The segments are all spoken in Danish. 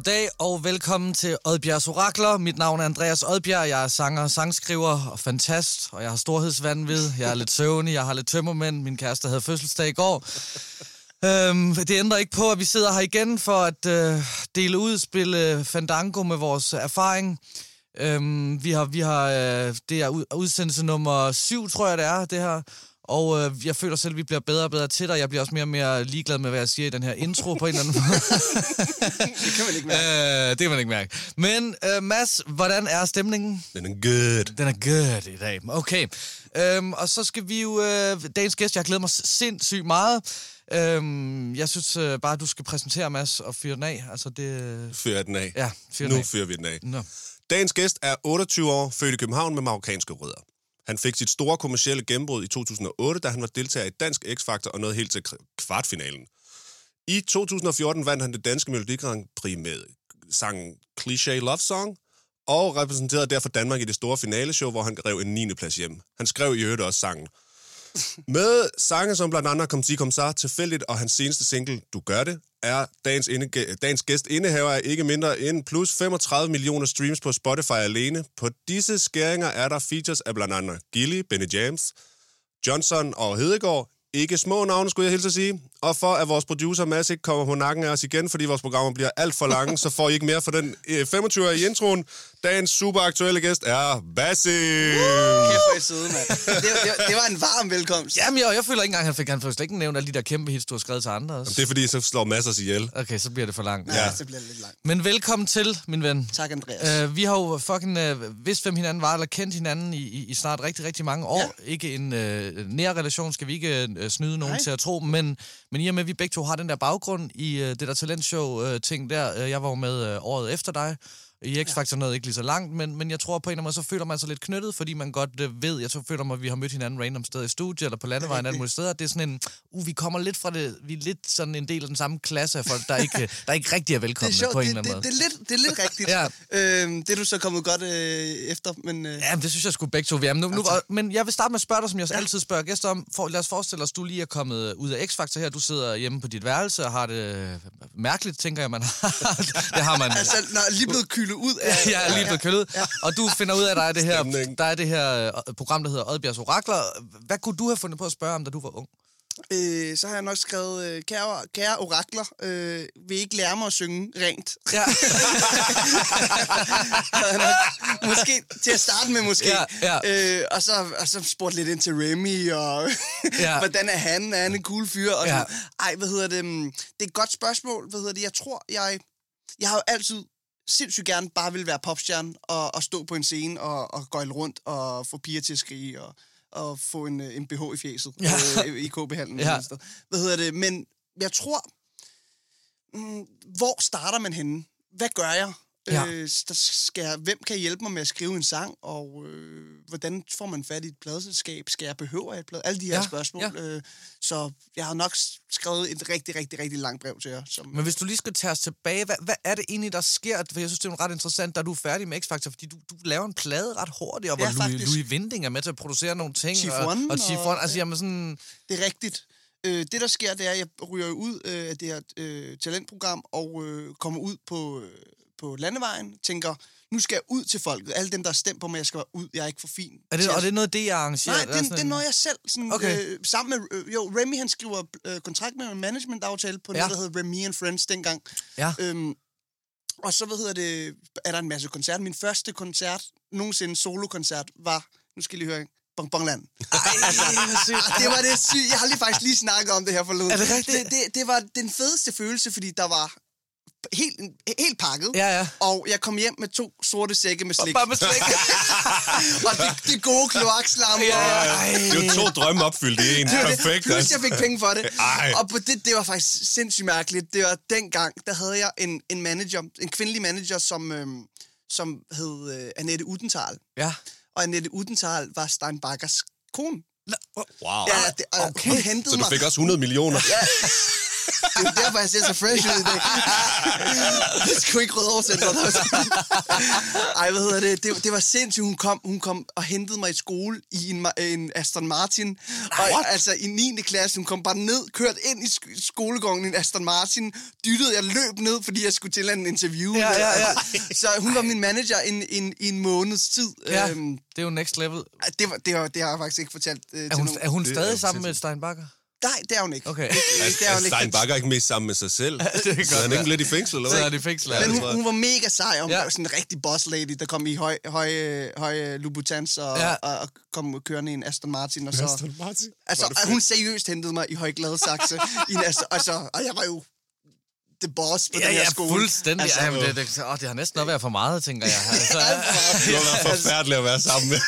Goddag og velkommen til Oddbjergs Orakler. Mit navn er Andreas Oddbjerg. Jeg er sanger, sangskriver og fantast, og jeg har storhedsvandvid. Jeg er lidt søvnig, jeg har lidt tømmermænd. Min kæreste havde fødselsdag i går. Øhm, det ændrer ikke på, at vi sidder her igen for at øh, dele ud, spille Fandango med vores erfaring. Øhm, vi har, vi har øh, det er udsendelse nummer syv, tror jeg det er, det her. Og øh, jeg føler selv, at vi bliver bedre og bedre til dig. Jeg bliver også mere og mere ligeglad med, hvad jeg siger i den her intro på en eller anden måde. det kan man ikke mærke. Øh, det kan man ikke mærke. Men øh, Mads, hvordan er stemningen? Den er good. Den er good i dag. Okay. Øhm, og så skal vi jo... Øh, dagens gæst, jeg glæder mig sindssygt meget. Øhm, jeg synes øh, bare, at du skal præsentere Mads og fyre den af. Altså, det... Fyre den af. Ja, fyre nu den af. fyrer vi den af. Nå. Dagens gæst er 28 år, født i København med marokkanske rødder. Han fik sit store kommercielle gennembrud i 2008, da han var deltager i Dansk X-Factor og nåede helt til kvartfinalen. I 2014 vandt han det danske Melodi Grand Prix med sangen Cliché Love Song, og repræsenterede derfor Danmark i det store finaleshow, hvor han rev en 9. plads hjem. Han skrev i øvrigt også sangen. Med sange som blandt andet Kom Si Kom Sa, Tilfældigt og hans seneste single, Du Gør Det, er dagens, inde, dagens gæst indehaver af ikke mindre end plus 35 millioner streams på Spotify alene. På disse skæringer er der features af blandt andet Gilly, Benny James, Johnson og Hedegaard. Ikke små navne, skulle jeg hilse at sige. Og for at vores producer Mads ikke kommer på nakken af os igen, fordi vores programmer bliver alt for lange, så får I ikke mere for den øh, 25 i introen. Dagens super aktuelle gæst er Basim. Kæft, hvor I sidde, mand. Det, det, det, var en varm velkomst. Jamen, jeg, jeg føler ikke engang, han fik, han fik slet ikke nævnt alle de der kæmpe hits, du har skrevet til andre også. Det er fordi, så slår Mads os ihjel. Okay, så bliver det for langt. Ja, så bliver det lidt langt. Men velkommen til, min ven. Tak, Andreas. Uh, vi har jo fucking uh, vidst, hvem hinanden var, eller kendt hinanden i, i, i snart rigtig, rigtig mange år. Ja. Ikke en uh, nær relation, skal vi ikke uh, snyde nogen Nej. til at tro, men, men i og med, at vi begge to har den der baggrund i uh, det der talentshow-ting der. Uh, jeg var jo med uh, året efter dig. I X-Factor nåede ikke lige så langt, men, men jeg tror på en eller anden måde, så føler man sig lidt knyttet, fordi man godt øh, ved, jeg så føler mig, at vi har mødt hinanden random sted i studiet, eller på landevejen, alle mulige steder. Det er sådan en, uh, vi kommer lidt fra det, vi er lidt sådan en del af den samme klasse af folk, der ikke, der ikke rigtig er det velkomne er sjovt, på en det, eller anden det, måde. det, er lidt, det er lidt rigtigt. Ja. øhm, det er du så kommet godt øh, efter, men... Øh, Ja, men det synes jeg skulle begge to. Ja, men, nu, nu, Altså- men jeg vil starte med at spørge dig, som jeg altid spørger gæster om. For, lad os forestille os, du lige er kommet ud af X-Factor her. Du sidder hjemme på dit værelse og har det mærkeligt, tænker jeg, man har. det har man. altså, når lige blevet kylet ud af... jeg er lige blevet kølet. Og du finder ud af, at der er det her, der er det her øh, program, der hedder Oddbjergs Orakler. Hvad kunne du have fundet på at spørge om, da du var ung? Øh, så har jeg nok skrevet, øh, kære, kære orakler, øh, vil I ikke lære mig at synge rent? Ja. måske, til at starte med måske. Ja, ja. Øh, og, så, og så spurgte lidt ind til Remy, og Ja. ja. hvordan er han? Er han en cool fyr? Og Ja. ja. Ej, hvad hedder det? mm, Det er et godt spørgsmål. Hvad hedder det? Jeg tror, jeg... Jeg har jo altid sindssygt gerne bare vil være popstjerne og, og stå på en scene og, og gøjle rundt og få piger til at skrige og, og få en, øh, en BH i fjeset Ja. øh, i KB-handlen. Ja. Hvad hedder det? Men jeg tror, mm, hvor starter man henne? Hvad gør jeg? Ja. Øh, der skal jeg, hvem kan hjælpe mig med at skrive en sang, og øh, hvordan får man fat i et pladeselskab? Skal jeg behøve et plade? Alle de her Ja, spørgsmål. ja. Øh, så jeg har nok skrevet et rigtig, rigtig, rigtig langt brev til jer. Som, Men hvis du lige skal tage os tilbage, hvad, hvad er det egentlig, der sker? For jeg synes, det er ret interessant, da du er færdig med X-Factor, fordi du, du laver en plade ret hurtigt, og hvor Ja, Louis. Louis Vinding er med til at producere nogle ting. og, Chiffon og og- altså jamen sådan... Det er rigtigt. Øh, det, der sker, det er, at jeg ryger ud øh, af det her øh, talentprogram og øh, kommer ud på, øh, på landevejen, tænker, nu skal jeg ud til folket. Alle dem, der har stemt på mig, jeg skal være ud. Jeg er ikke for fin. Er det, og det er noget, det jeg arrangerer? Nej, er det, sådan det er noget, jeg selv... Sådan, Okay. øh, sammen med... Øh, jo, Remy, han skriver øh, kontrakt med en management-aftale på Ja. noget, der hedder Remy and Friends dengang. Ja. Øhm, og så, hvad hedder det, er der en masse koncerter. Min første koncert, nogensinde solo-koncert, var... Nu skal I lige høre, Bonbonland. Ej, det var det sygt. Jeg har lige faktisk lige snakket om det her forleden. Er det rigtigt? Det, det, det var den fedeste følelse, fordi der var helt, helt pakket. Ja, ja. Og jeg kom hjem med to sorte sække med slik. Bare med slik. og det, det gode kloakslam. Ja, og- Ej. Det jo to drømme opfyldt i en. det var det. Perfekt. Plus, jeg fik penge for det. Ej. Og på det, det var faktisk sindssygt mærkeligt. Det var dengang, der havde jeg en, en manager, en kvindelig manager, som, øhm, som hed øh, Annette Udental. Ja. Og Annette Udental var Steinbakkers kone. Wow. Ja, det, og okay. hun hentede Så du mig. fik også 100 millioner. Ja. Det er derfor, jeg ser så fresh ud i dag. det sgu ikke rød oversætter. Ej, hvad hedder det? det? Det var sindssygt. Hun kom, hun kom og hentede mig i skole i en, en Aston Martin. Og, altså i 9. klasse. Hun kom bare ned, kørt ind i sk- skolegården i en Aston Martin. Dyttede, jeg løb ned, fordi jeg skulle til en interview. Ja, ja, ja. Så hun var min manager en, en, i en måneds tid. Ja, Øhm, det er jo next level. det, var, det, var, det har jeg faktisk ikke fortalt øh, Er til hun, nogen. er hun stadig sammen med sindssygt. Stein Bakker? Nej, det er hun ikke. Okay. Det, det er hun ikke. Stein Bakker ikke mest sammen med sig selv? det kan Så er han godt ikke lidt i fængsel, eller Så hvad? er det fængsel. Ja, Men det hun, hun var mega sej. Hun Ja. ja. var sådan en rigtig boss lady, der kom i høj, høj, høj Louboutins og, Ja. ja. og, og kom kørende i en Aston Martin. Og så, Aston Martin? Altså, det og hun seriøst hentede mig i høj gladsaxe. i en Aston, altså, og jeg var jo the boss på Ja, den her ja, skole. fuldstændig. Altså, Altså, Jamen, det, det, åh, det har næsten nok været for meget, tænker jeg. Altså, Det må være forfærdeligt at være sammen med.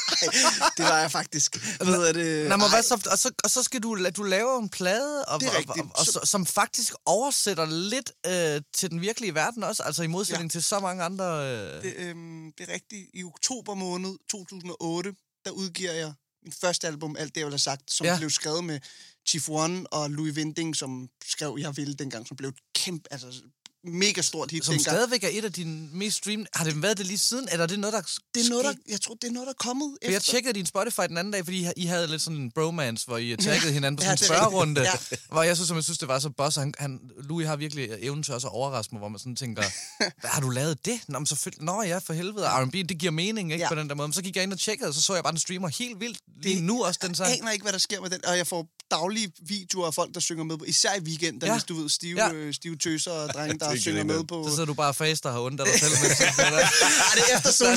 det var jeg faktisk. Hvad hedder det? Nå, men hvad så, og, så, og så skal du, du lave en plade, og, er og, og, og, som faktisk oversætter lidt øh, til den virkelige verden også, altså i modsætning ja. til så mange andre... Øh... det, øhm, det er rigtigt. I oktober måned 2008, der udgiver jeg min første album, Alt det, jeg ville have sagt, som ja. blev skrevet med Chief One og Louis Vinding, som skrev Jeg Ville dengang, som blev kæmpe, altså mega stort hit Som dengang. stadigvæk er et af dine mest streamede... Har det været det lige siden, eller er det noget, der... Det er noget, der, jeg tror, det er noget, der er kommet For jeg efter. tjekkede din Spotify den anden dag, fordi I, havde lidt sådan en bromance, hvor I taggede hinanden på Ja, sådan en er rigtigt. spørgerunde, Ja. hvor jeg så, som jeg synes, det var så boss. Han, han, Louis har virkelig evnen til også at overraske mig, hvor man sådan tænker, hvad har du lavet det? Nå, men selvfølgelig, nå ja, for helvede, R&B, det giver mening, ikke, Ja. på den der måde. Men så gik jeg ind og tjekkede, og så så jeg bare, den streamer helt vildt lige Det- nu også, den Jeg sang. aner ikke, hvad der sker med den, og jeg får daglige videoer af folk, der synger med på, især i weekenden, Ja. ja. hvis du ved, stive, Ja. ja. stive tøser og drenge, der Det synger med på... Så sidder du bare og faster og har ondt af dig selv. mens du spiller. Ej, det er efter er.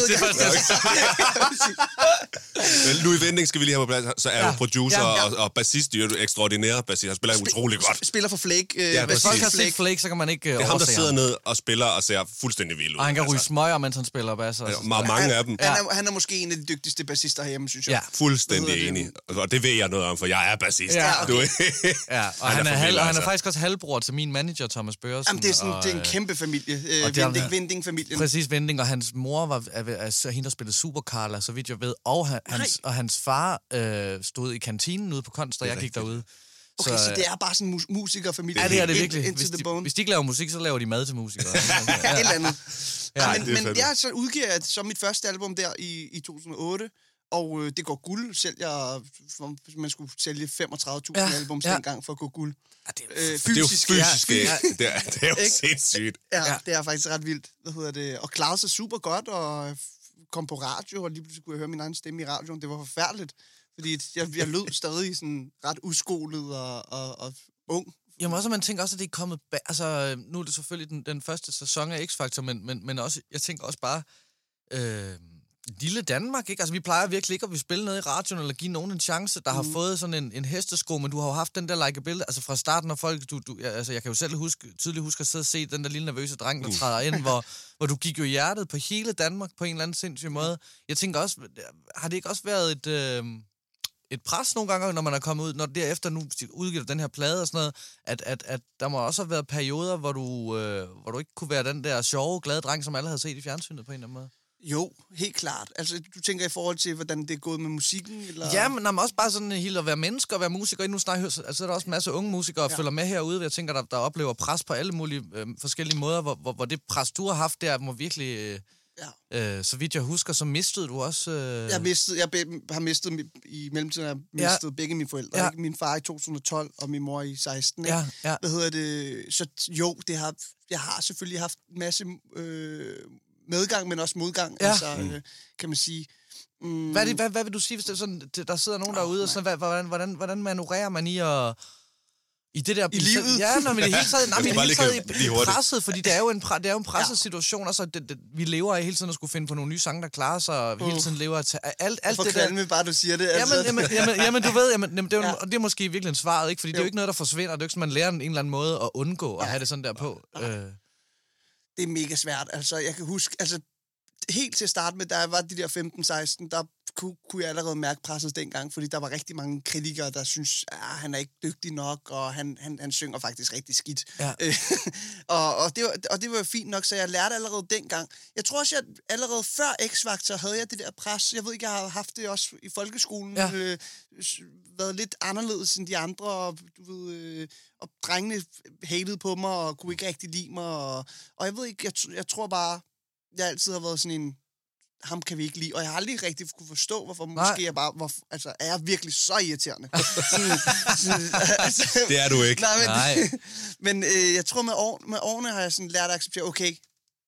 Men Louis Vending skal vi lige have på plads. Så er Ja. jo producer Ja, ja. og, og bassist, det er jo ekstraordinær bassist. Han spiller utrolig godt. Spiller for Flake. Øh, Ja, Hvis folk har set Flake? Så kan man ikke uh, Det er ham, der sidder ned og spiller og ser fuldstændig vild ud. Og han kan ryge altså. smøger, mens han spiller bass. ma- mange af dem. Han er, han er måske en af de dygtigste bassister herhjemme, synes jeg. Ja. Fuldstændig enig. Og det ved jeg noget om, for jeg er bassist. Ja, Du, Ja, og han, Han er, er halv, og han er altså. faktisk også halvbror til min manager, Thomas Børsen. Jamen, det er, sådan, og, det er en øh, kæmpe familie. Øh, og det Vinding, Vinding-familien. Præcis, Vending, og hans mor var er, er, er hende, der spillede Super Carla, så vidt jeg ved. Og, han, hans, og hans far øh, stod i kantinen ude på Konst, og jeg gik derude. Okay, så, så det er bare sådan en mus- musikerfamilie. Ja, det er det virkelig. Hvis the de, bone. hvis de ikke laver musik, så laver de mad til musikere. Ja, et eller andet. Ja, det er men, men fandme- jeg så udgiver jeg så mit første album der i, i 2008, og øh, det går guld. Selv jeg, man skulle sælge 35.000 Ja, albums ja. dengang for at gå guld. Ja, det Øh, det er jo fysisk, fysisk. Ja, Ja, det, er, det er jo Ikke? sindssygt. ja, Ja. det er faktisk ret vildt. Hvad hedder det? Og klarede sig super godt, og f- kom på radio, og lige pludselig kunne jeg høre min egen stemme i radioen. Det var forfærdeligt, fordi jeg, jeg lød stadig sådan ret udskolet og, og, og ung. Jamen også, man tænker også, at det er kommet... Ba- altså, nu er det selvfølgelig den, den første sæson af X-Factor, men, men, men også, jeg tænker også bare... Øh, lille Danmark, ikke? Altså, vi plejer virkelig ikke at vi spille noget i radioen, eller give nogen en chance, der mm. har fået sådan en, en hestesko, men du har jo haft den der likeability, altså fra starten af folk, du, du, altså, jeg kan jo selv huske, tydeligt huske at sidde og se den der lille nervøse dreng, der træder ind, hvor, hvor du gik jo hjertet på hele Danmark på en eller anden sindssyg måde. Jeg tænker også, har det ikke også været et... Øh, et pres nogle gange, når man er kommet ud, når derefter nu udgiver den her plade og sådan noget, at, at, at der må også have været perioder, hvor du, øh, hvor du ikke kunne være den der sjove, glade dreng, som alle havde set i fjernsynet på en eller anden måde. Jo, helt klart. Altså, du tænker i forhold til, hvordan det er gået med musikken? Eller? Ja, men, nej, men også bare sådan helt at være menneske og være musiker. Nu snakker altså, der er også en masse unge musikere, der ja. Ja. følger med herude. Jeg tænker, der, der oplever pres på alle mulige øh, forskellige måder, hvor, hvor, hvor det pres, du har haft der, må virkelig... Øh, Ja. øh, så vidt jeg husker, så mistede du også... Øh, Jeg, mistede, jeg be, har mistet, mi- i mellemtiden har jeg Ja. mistet begge mine forældre. Ja. Ja. Min far i 2012, og min mor i 16. Ikke? Ja, ja. Hvad hedder det? Så jo, det har, jeg har selvfølgelig haft en masse øh, medgang, men også modgang. Ja. Altså, øh, kan man sige. Mm, Hvad, er det, hvad, hvad vil du sige, hvis det sådan, der sidder nogen derude, og sådan, hvad, hvordan, hvordan, hvordan manøvrerer man i at... I det der... I livet? Ja, når man i det hele taget, nej, men hele taget i, presset, fordi det er jo en, pre, det er jo en presset Ja. situation, og så det, det, vi lever af hele tiden at skulle finde på nogle nye sange, der klarer sig, og hele tiden lever at tage, alt, jeg alt det der... kvalme, bare du siger det. Altså. Jamen, jamen, jamen, jamen, du ved, jamen, jamen, det, er jo, Ja. og det er måske virkelig en svaret, ikke? Fordi det er jo Jo. ikke noget, der forsvinder. Det er jo ikke sådan, man lærer en, en eller anden måde at undgå at Ja. have det sådan der på. Øh, det er mega svært. Altså, jeg kan huske, altså, helt til at starte med, jeg var de der 15-16, der kunne, kunne jeg allerede mærke presset dengang, fordi der var rigtig mange kritikere, der synes, at han er ikke dygtig nok, og han, han, han synger faktisk rigtig skidt. Ja. Og, og, det var, og det var jo fint nok, så jeg lærte allerede dengang. Jeg tror også, at allerede før X-Factor havde jeg det der pres. Jeg ved ikke, jeg har haft det også i folkeskolen. Ja. Øh, været lidt anderledes end de andre, og, du ved, øh, og drengene hatede på mig, og kunne ikke rigtig lide mig. Og, og jeg ved ikke, jeg, jeg tror bare, jeg altid har været sådan en, ham kan vi ikke lide, og jeg har aldrig rigtig kunne forstå, hvorfor Nej. måske jeg bare, hvor, altså, er jeg virkelig så irriterende? sådan, sådan, altså, Det er du ikke. Nej, men, Nej. men øh, jeg tror, med, år, med årene har jeg sådan lært at acceptere, okay,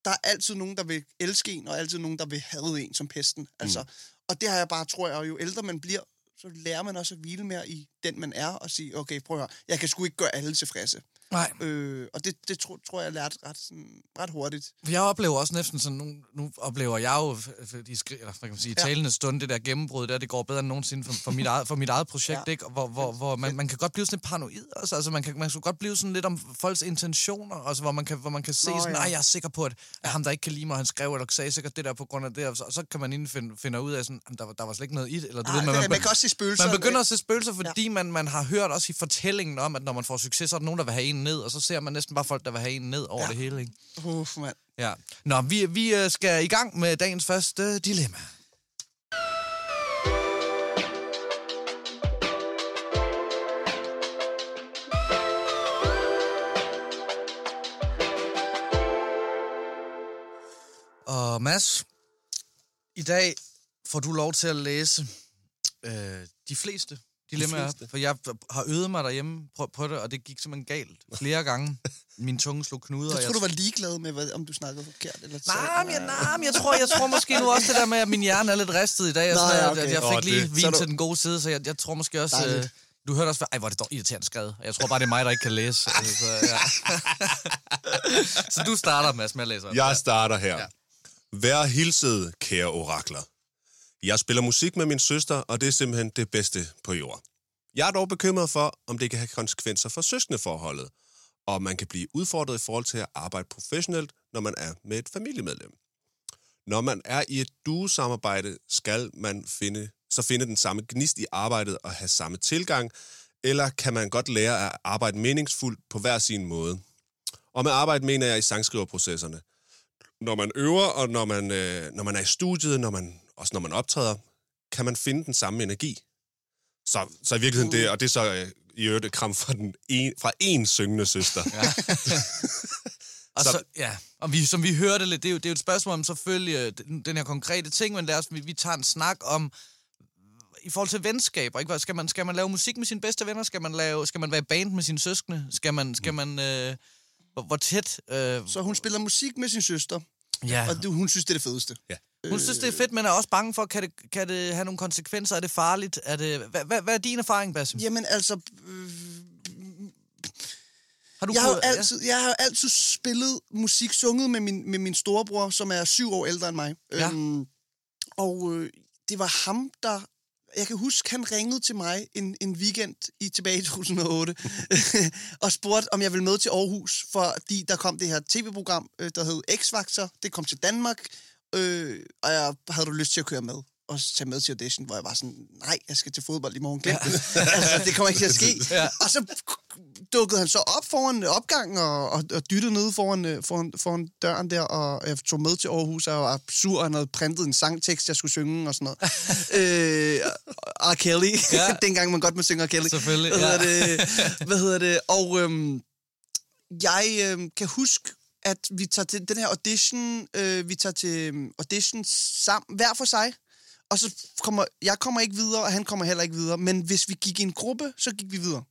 der er altid nogen, der vil elske en, og altid nogen, der vil have en som pesten. Altså, mm. Og det har jeg bare, tror jeg, og jo ældre man bliver, så lærer man også at hvile mere i den, man er, og sige, okay, prøv at høre, jeg kan sgu ikke gøre alle tilfredse. Nej. Øh, og det, det tror, tror jeg, jeg lærte ret, sådan, ret hurtigt. For Jeg oplever også næsten sådan, nu, nu oplever jeg jo, f- f- de skri, eller, hvad kan man sige, Ja. talende stund, det der gennembrud der, det går bedre end nogensinde for, for, mit, eget, for mit eget projekt, Ja. ikke? Hvor, hvor, hvor man, man kan godt blive sådan lidt paranoid, også. altså man kan, man kan godt blive sådan lidt om folks intentioner, altså hvor man kan, hvor man kan se Nå, sådan, ja. nej, jeg er sikker på, at, at ham, der ikke kan lide mig, han skrev, eller sagde sikkert det der på grund af det, og så, og så kan man inden finde, finde ud af sådan, "Jamen, der, var- der var slet ikke noget i det, eller du Nej, ved, man, man, man kan også se spøgelser. man begynder at se spøgelser, fordi ja. man, man har hørt også i fortællingen om, at når man får succes, så er der nogen, der vil have en ned, og så ser man næsten bare folk, der vil have en ned over Ja. det hele, ikke? Uff, mand. Ja. Nå, vi, vi øh, skal i gang med dagens første dilemma. Og Mads, i dag får du lov til at læse øh, de fleste dilemmaer, fleste? for jeg har øvet mig derhjemme på, på det, og det gik simpelthen galt flere gange. Min tunge slog knuder. Jeg tror, du var ligeglad med, hvad, om du snakkede forkert. Eller Nej, men jeg, nej, men jeg tror, jeg tror måske nu også det der med, at min hjerne er lidt ristet i dag. Og Nå, sådan, okay. at jeg Åh, fik lige det- vin du- til den gode side, så jeg, jeg tror måske også... Dejligt. Øh, du hørte også, ej, hvor er det dog irriterende skrevet. Jeg tror bare, det er mig, der ikke kan læse. Altså, så, ja. så du starter, Mads, med at læse. op. Jeg starter her. Ja. Vær hilset, kære orakler. Jeg spiller musik med min søster, og det er simpelthen det bedste på jord. Jeg er dog bekymret for, om det kan have konsekvenser for søskendeforholdet, og man kan blive udfordret i forhold til at arbejde professionelt, når man er med et familiemedlem. Når man er i et duesamarbejde, skal man finde, så finde den samme gnist i arbejdet og have samme tilgang, eller kan man godt lære at arbejde meningsfuldt på hver sin måde. Og med arbejde mener jeg i sangskriverprocesserne. Når man øver, og når man, øh, når man er i studiet, når man, også når man optræder, kan man finde den samme energi. Så, så i virkeligheden det, og det er så øh, i øvrigt et kram fra, den en, fra en syngende søster. Ja. Og Så- ja, og vi, som vi hørte lidt, det er, jo, det er jo et spørgsmål om selvfølgelig øh, den, den her konkrete ting, men lad os, vi, vi tager en snak om, i forhold til venskaber, ikke? Hvad- Skal man, skal man lave musik med sine bedste venner? Skal man, lave, skal man være i band med sine søskende? Skal man, skal man øh, hvor, hvor tæt? Øh, Så hun spiller musik med sin søster, ja. og du, hun synes, det er det fedeste. Ja. Hun synes, det er fedt, men er også bange for, kan det, kan det have nogle konsekvenser? Er det farligt? Er det, hvad, hvad, hvad er din erfaring, Basim? Jamen altså, øh, Har du jeg har, prøvet- altid, jeg har altid spillet musik, sunget med min, med min storebror, som er syv år ældre end mig. Ja. Øhm, og øh, det var ham, der... Jeg kan huske, han ringede til mig en, en weekend i tilbage i 2008 og spurgte, om jeg ville med til Aarhus, fordi der kom det her tv-program, øh, der hed X-Factor. Det kom til Danmark, øh, og jeg havde du lyst til at køre med og tage med til audition, hvor jeg var sådan, nej, jeg skal til fodbold i morgen. Glem det. altså, det kommer ikke til at ske. Ja. Og så dukkede han så op foran opgangen og, og, og dyttede nede foran, øh, foran, foran døren der, og jeg tog med til Aarhus, og jeg var sur, og han havde printet en sangtekst, jeg skulle synge og sådan noget. øh, R. Kelly. Ja. dengang man godt må synge R. Kelly. Selvfølgelig, Hvad ja. hedder det? Hvad hedder det? Og øhm, jeg øhm, kan huske, at vi tager til den her audition, øh, vi tager til øhm, audition sammen, hver for sig, og så kommer, jeg kommer ikke videre, og han kommer heller ikke videre, men hvis vi gik i en gruppe, så gik vi videre.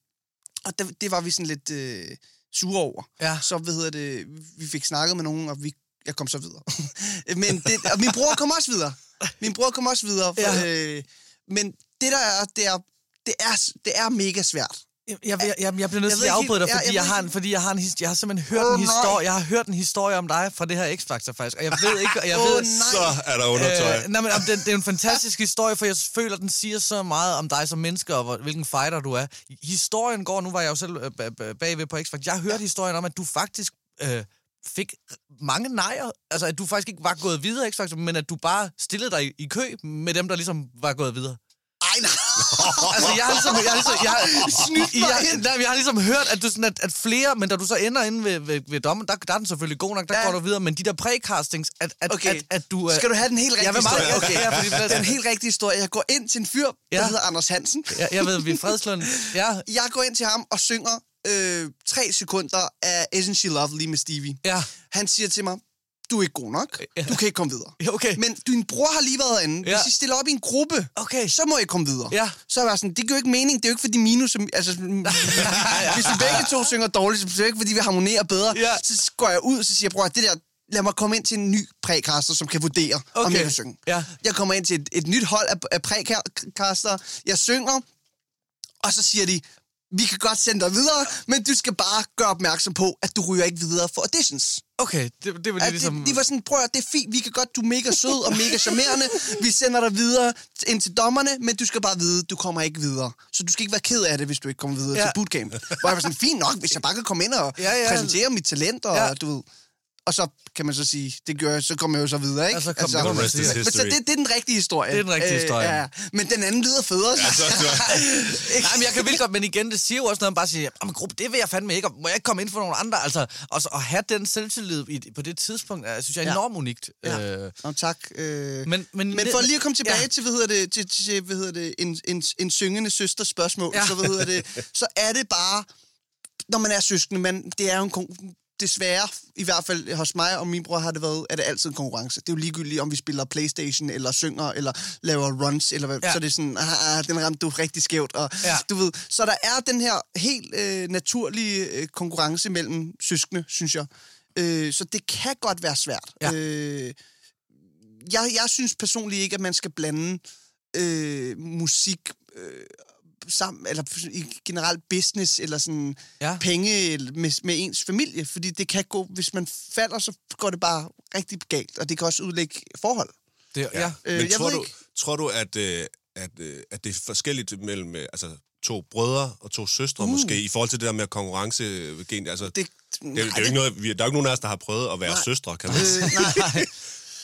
Og det, det var vi sådan lidt øh, sure over. Ja. Så hvad hedder det, vi fik snakket med nogen, og vi, jeg kom så videre. men det, og min bror kom også videre. Min bror kom også videre. For, Ja. øh, men det der er, det er, det er, det er mega svært. Jeg, jeg, jeg, jeg, jeg bliver nødt Jeg til at afbryde dig, jeg- fordi jeg jeg, ved har en, fordi jeg har en jeg har simpelthen hørt Åh, en historie. Jeg har hørt en historie om dig fra det her X-Factor faktisk, og jeg ved ikke, og jeg Åh, ved, nej. Så er der undertøj. Øh, nej, men den, det er en fantastisk historie, for jeg føler, den siger så meget om dig som menneske, og hvor, hvilken fighter du er. Historien går, nu var jeg jo selv øh, ba- ba- bagved på X-Factor, jeg hørte historien om, at du faktisk øh, fik mange nejer. Altså, at du faktisk ikke var gået videre, X-Factor, men at du bare stillede dig i, i kø med dem, der ligesom var gået videre. Ej, nej. Altså, jeg har ligesom, jeg har ligesom, jeg har, jeg, nej, jeg har ligesom hørt, at, du sådan, at, at flere, men da du så ender inde ved, ved, ved dommen, der, der er den selvfølgelig god nok, der Ja. ja. går du videre, men de der præcastings, at, at, Okay. at, at du... øh, Skal du have den helt rigtige Jeg vil meget, historie? okay, ja, fordi, Det er en helt rigtig historie. Jeg går ind til en fyr, der Ja. hedder Anders Hansen. jeg, jeg ved, vi er fredslund. Ja, Jeg går ind til ham og synger øh, tre sekunder af Isn't She Lovely med Stevie. ja, Han siger til mig, du er ikke god nok. Ja. Du kan ikke komme videre. Okay. Men din bror har lige været inde. Ja. Hvis I stiller op i en gruppe, Okay. så må I komme videre. Ja. Så er jeg sådan, det giver jo ikke mening. Det er jo ikke fordi minus... Altså, hvis vi begge to synger dårligt, så er det ikke fordi, vi harmonerer bedre. Ja. Så går jeg ud, og så siger jeg, bror, det der, lad mig komme ind til en ny prækaster, som kan vurdere, okay. om jeg kan synge. Ja. Jeg kommer ind til et, et nyt hold af, af prækaster. Jeg synger, og så siger de, vi kan godt sende dig videre, men du skal bare gøre opmærksom på, at du ryger ikke videre for auditions. Okay, det, det var det At ligesom... det, de var sådan, prøv at, det er fint, vi kan godt, du er mega sød og mega charmerende, vi sender dig videre ind til dommerne, men du skal bare vide, du kommer ikke videre. Så du skal ikke være ked af det, hvis du ikke kommer videre ja. Ja. til bootcamp. Hvor jeg var sådan, fint nok, hvis jeg bare kan komme ind og Ja, ja. præsentere mit talent, og Ja. du ved... Og så kan man så sige, det gør jeg, så kommer jeg jo så videre, ikke? Altså, kom- man rest is sige. men så det, det er den rigtige historie. Det er den rigtige historie. ja. Men den anden lyder federe. Ja, Så, så, Nej, men jeg kan vildt godt, men igen, det siger jo også noget om bare at sige, men gruppe, det vil jeg fandme ikke, og må jeg ikke komme ind for nogle andre? Altså, og så, at have den selvtillid i, på det tidspunkt, er, synes jeg er Ja. enormt unikt. Ja. Øh, Nå, tak. Øh, men, men, Men for lige at komme tilbage ja. Til, hvad hedder det, til, til hvad hedder det, en, en, en syngende søsters spørgsmål, ja. Så, hvad hedder det, så er det bare, når man er søskende, men det er jo en desværre, i hvert fald hos mig og min bror har det været, er det altid en konkurrence. Det er jo ligegyldigt, om vi spiller Playstation, eller synger, eller laver runs, eller hvad, ja. Så er det sådan, ah, ah, den ramte du rigtig skævt. Og. Ja. du ved, så der er den her helt øh, naturlige øh, konkurrence mellem søskende, synes jeg. Øh, så det kan godt være svært. Ja. Øh, jeg, jeg synes personligt ikke, at man skal blande øh, musik øh, sammen, eller i generelt business, eller sådan ja. Ja. penge med, med ens familie, fordi det kan gå, hvis man falder, så går det bare rigtig galt, og det kan også udlægge forhold. Det, ja. Øh, Men jeg tror du, ikke. tror du, at, øh, at, øh, at det er forskelligt mellem øh, altså, to brødre og to søstre uh. måske, i forhold til det der med konkurrencegen? Altså, det, Det, det, det, er jo ikke noget, vi, der er jo ikke nogen af os, der har prøvet at være Nej. søstre, kan man sige. Øh, nej,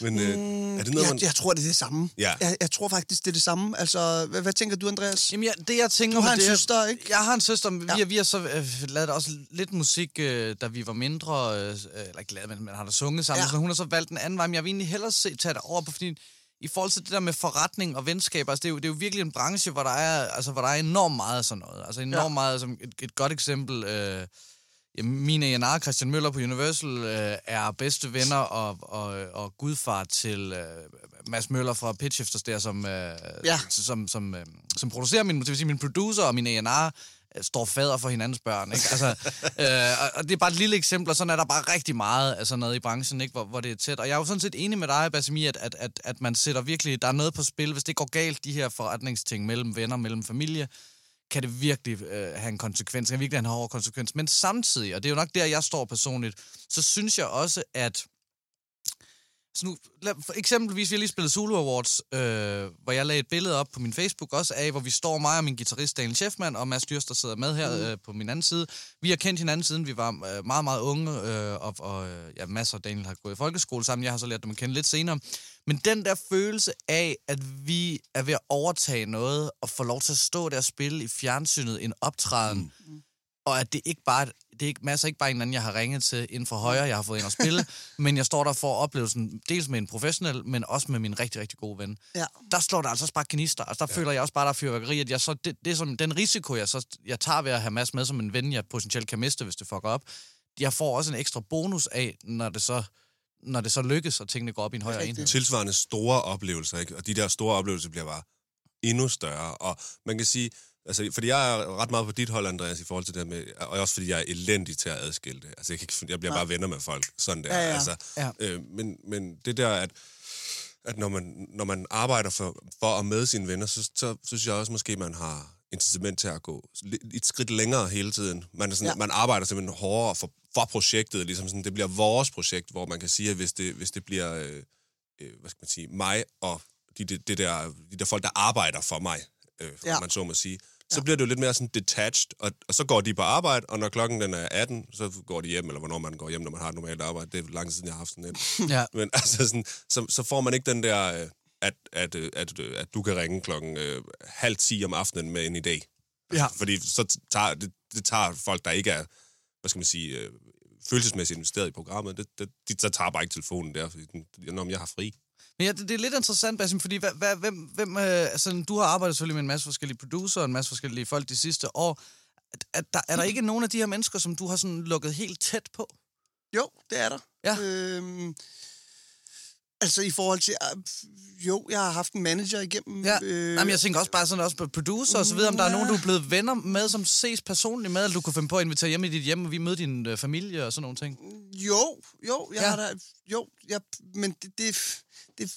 Men øh, er det noget, jeg, man... jeg tror, det er det samme. Ja. Jeg, jeg tror faktisk, det er det samme. Altså, hvad, hvad tænker du, Andreas? Jamen, jeg, det jeg tænker... Du har en det, søster, ikke? Jeg har en søster, men Ja. vi, har- vi har så øh, lavet også lidt musik, øh, da vi var mindre, øh, eller ikke lavet, men, men har da sunget sammen, Ja. så hun har så valgt en anden vej, men jeg vil egentlig hellere se, tage det over på, fordi i forhold til det der med forretning og venskaber, altså det, er jo, det er jo virkelig en branche, hvor der er, altså, hvor der er enormt meget af sådan noget. Altså enormt Ja. ja. meget, som et, et godt eksempel... Øh, Ja, mine A&R, Christian Møller på Universal, øh, er bedste venner og, og, og gudfar til øh, Mads Møller fra Pitchifters der, som, øh, Ja. som, som, øh, som producerer min, det vil sige, min producer og min A&R øh, står fader for hinandens børn. Ikke? Altså, øh, og- og det er bare et lille eksempel, og sådan er der bare rigtig meget af sådan noget i branchen, ikke? Hvor, hvor det er tæt. Og jeg er jo sådan set enig med dig, Basimi, at, at, at, at man sætter virkelig, der er noget på spil. Hvis det går galt, de her forretningsting mellem venner, mellem familie, kan det virkelig øh, have en konsekvens, kan virkelig have en hård konsekvens. Men samtidig, og det er jo nok der, jeg står personligt, så synes jeg også, at så nu, lad, for eksempelvis, vi har lige spillet Zulu Awards, øh, hvor jeg lagde et billede op på min Facebook også af, hvor vi står, mig og min guitarist Daniel Scheffman og Mads Dyrs, der sidder med her øh, på min anden side. Vi har kendt hinanden siden vi var øh, meget, meget unge, øh, og, og ja, Mads og Daniel har gået i folkeskole sammen. Jeg har så lært dem at kende lidt senere. Men den der følelse af, at vi er ved at overtage noget og få lov til at stå der og spille i fjernsynet en optræden, mm. Og at det ikke bare det er ikke masser ikke bare en anden, jeg har ringet til inden for højre, jeg har fået ind at spille, men jeg står der for oplevelsen, dels med en professionel, men også med min rigtig, rigtig gode ven. Ja. Der slår der altså også bare knister. Altså, der ja. føler jeg også bare, der er fyrværkeri. At jeg så, det, det er som, den risiko, jeg, så, jeg tager ved at have Mads med som en ven, jeg potentielt kan miste, hvis det fucker op, jeg får også en ekstra bonus af, når det så, når det så lykkes, og tingene går op i en højere enhed. tilsvarende store oplevelser, ikke? Og de der store oplevelser bliver bare endnu større. Og man kan sige, altså, fordi jeg er ret meget på dit hold, Andreas, i forhold til det med, og også fordi jeg er elendig til at adskille det. Altså, jeg, kan ikke, jeg bliver bare venner med folk, sådan der. Ja, ja. Altså, Ja. øh, men, men det der, at, at når, man, når man arbejder for, for og med sine venner, så, så synes jeg også måske, man har incitament til at gå et skridt længere hele tiden. Man, er sådan, Ja. ja. man arbejder simpelthen hårdere for, for projektet, ligesom sådan, det bliver vores projekt, hvor man kan sige, at hvis det, hvis det bliver, øh, øh, hvad skal man sige, mig og de, de, det der, de der folk, der arbejder for mig, øh, Ja. ja. man så må sige, så bliver det jo lidt mere sådan detached, og, og så går de på arbejde, og når klokken den er 18, så går de hjem, eller hvornår man går hjem, når man har et normalt arbejde. Det er lang tid siden, jeg har haft sådan en. Ja. Men altså sådan, så, så får man ikke den der, øh, at, at, øh, at, øh, at du kan ringe klokken øh, halv 10 om aftenen med en idé. Ja. Fordi så tager, det, det tager folk, der ikke er, hvad skal man sige, øh, følelsesmæssigt investeret i programmet, det, det, de så tager bare ikke telefonen der, fordi den, når jeg har fri. Men ja, det, det er lidt interessant, Basim, fordi hvad, hvad, hvem, hvem, øh, altså, du har arbejdet selvfølgelig med en masse forskellige producer og en masse forskellige folk de sidste år. At der, er der ikke nogen af de her mennesker, som du har sådan lukket helt tæt på? Jo, det er der. Ja. Øhm, altså i forhold til... Øh, jo, jeg har haft en manager igennem... Ja. Øh, Jamen, jeg tænker også bare sådan også på producer og så videre, om der er nogen, du er blevet venner med, som ses personligt med, eller du kunne finde på at invitere hjem i dit hjem, og vi møder din øh, familie og sådan nogle ting. Jo, jo, jeg Ja. har da... Jo, jeg, men det, det, det,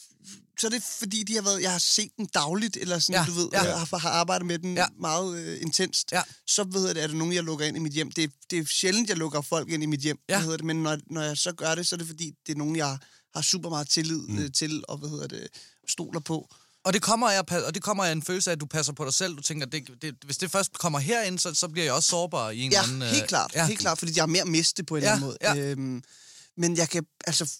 så er det fordi, de har været, jeg har set den dagligt, eller sådan, Ja, du ved, ja. jeg har, har arbejdet med den Ja. meget øh, intenst. Ja. Så ved jeg, er det nogen, jeg lukker ind i mit hjem. Det, det er sjældent, jeg lukker folk ind i mit hjem, Ja. hedder det, men når, når jeg så gør det, så er det fordi, det er nogen, jeg har super meget tillid mm. til, og hvad hedder det, stoler på. Og det kommer af, og det kommer af en følelse af, at du passer på dig selv. Du tænker, det, det, hvis det først kommer herind, så, så bliver jeg også sårbar i en Ja, eller anden... øh, helt klart, ja. helt klart, fordi jeg har mere at miste på en Ja, eller anden måde. ja. Øhm, men jeg kan, altså,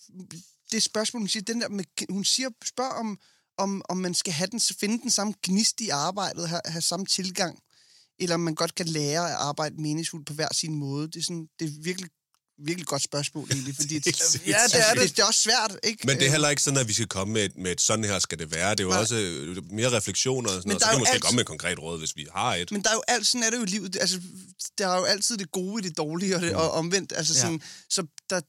det spørgsmål, hun siger, den der med, hun siger, spørg om, om, om man skal have den, finde den samme gnist i arbejdet, have, have samme tilgang, eller om man godt kan lære at arbejde meningsfuldt på hver sin måde. Det er, sådan, det er virkelig, virkelig godt spørgsmål, egentlig, fordi helt sindssygt. Ja, det er det. det er også svært, ikke? Men det er Øh, heller ikke sådan, at vi skal komme med, et- med et sådan her skal det være. Det er jo Nej. også øh, mere refleksioner og sådan noget. Så kan vi måske alt- komme med et konkret råd, hvis vi har et. Men der er jo alt, sådan er det jo i livet. Det- Altså, der er jo altid det gode i det dårlige, og, det, og omvendt. Altså, Ja. sådan, så der,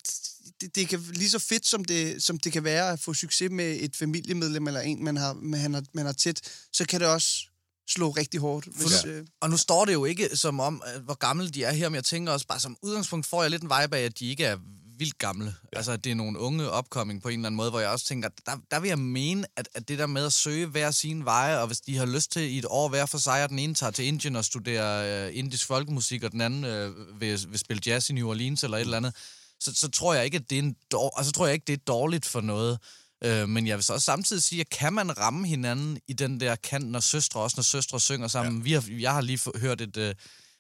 det, det kan lige så fedt, som det, som det kan være at få succes med et familiemedlem, eller en, man har, man har, man har tæt, så kan det også slå rigtig hårdt. Hvis, Ja. øh, Og nu står det jo ikke som om, hvor gamle de er her, men jeg tænker også bare som udgangspunkt får jeg lidt en vibe af, at de ikke er vildt gamle. Ja. Altså, at det er nogle unge opkoming på en eller anden måde, hvor jeg også tænker, der, der vil jeg mene, at, at det der med at søge hver sin veje, og hvis de har lyst til i et år hver for sig, at den ene tager til Indien og studerer øh, indisk folkemusik, og den anden øh, vil, vil spille jazz i New Orleans eller et eller andet, så, så tror jeg ikke, at det er en dår, altså, tror jeg ikke, det er dårligt for noget. Øh, men jeg vil så også samtidig sige, at kan man ramme hinanden i den der kant, når søstre, også når søstre synger sammen. Ja. Vi har, jeg har lige hørt et, øh,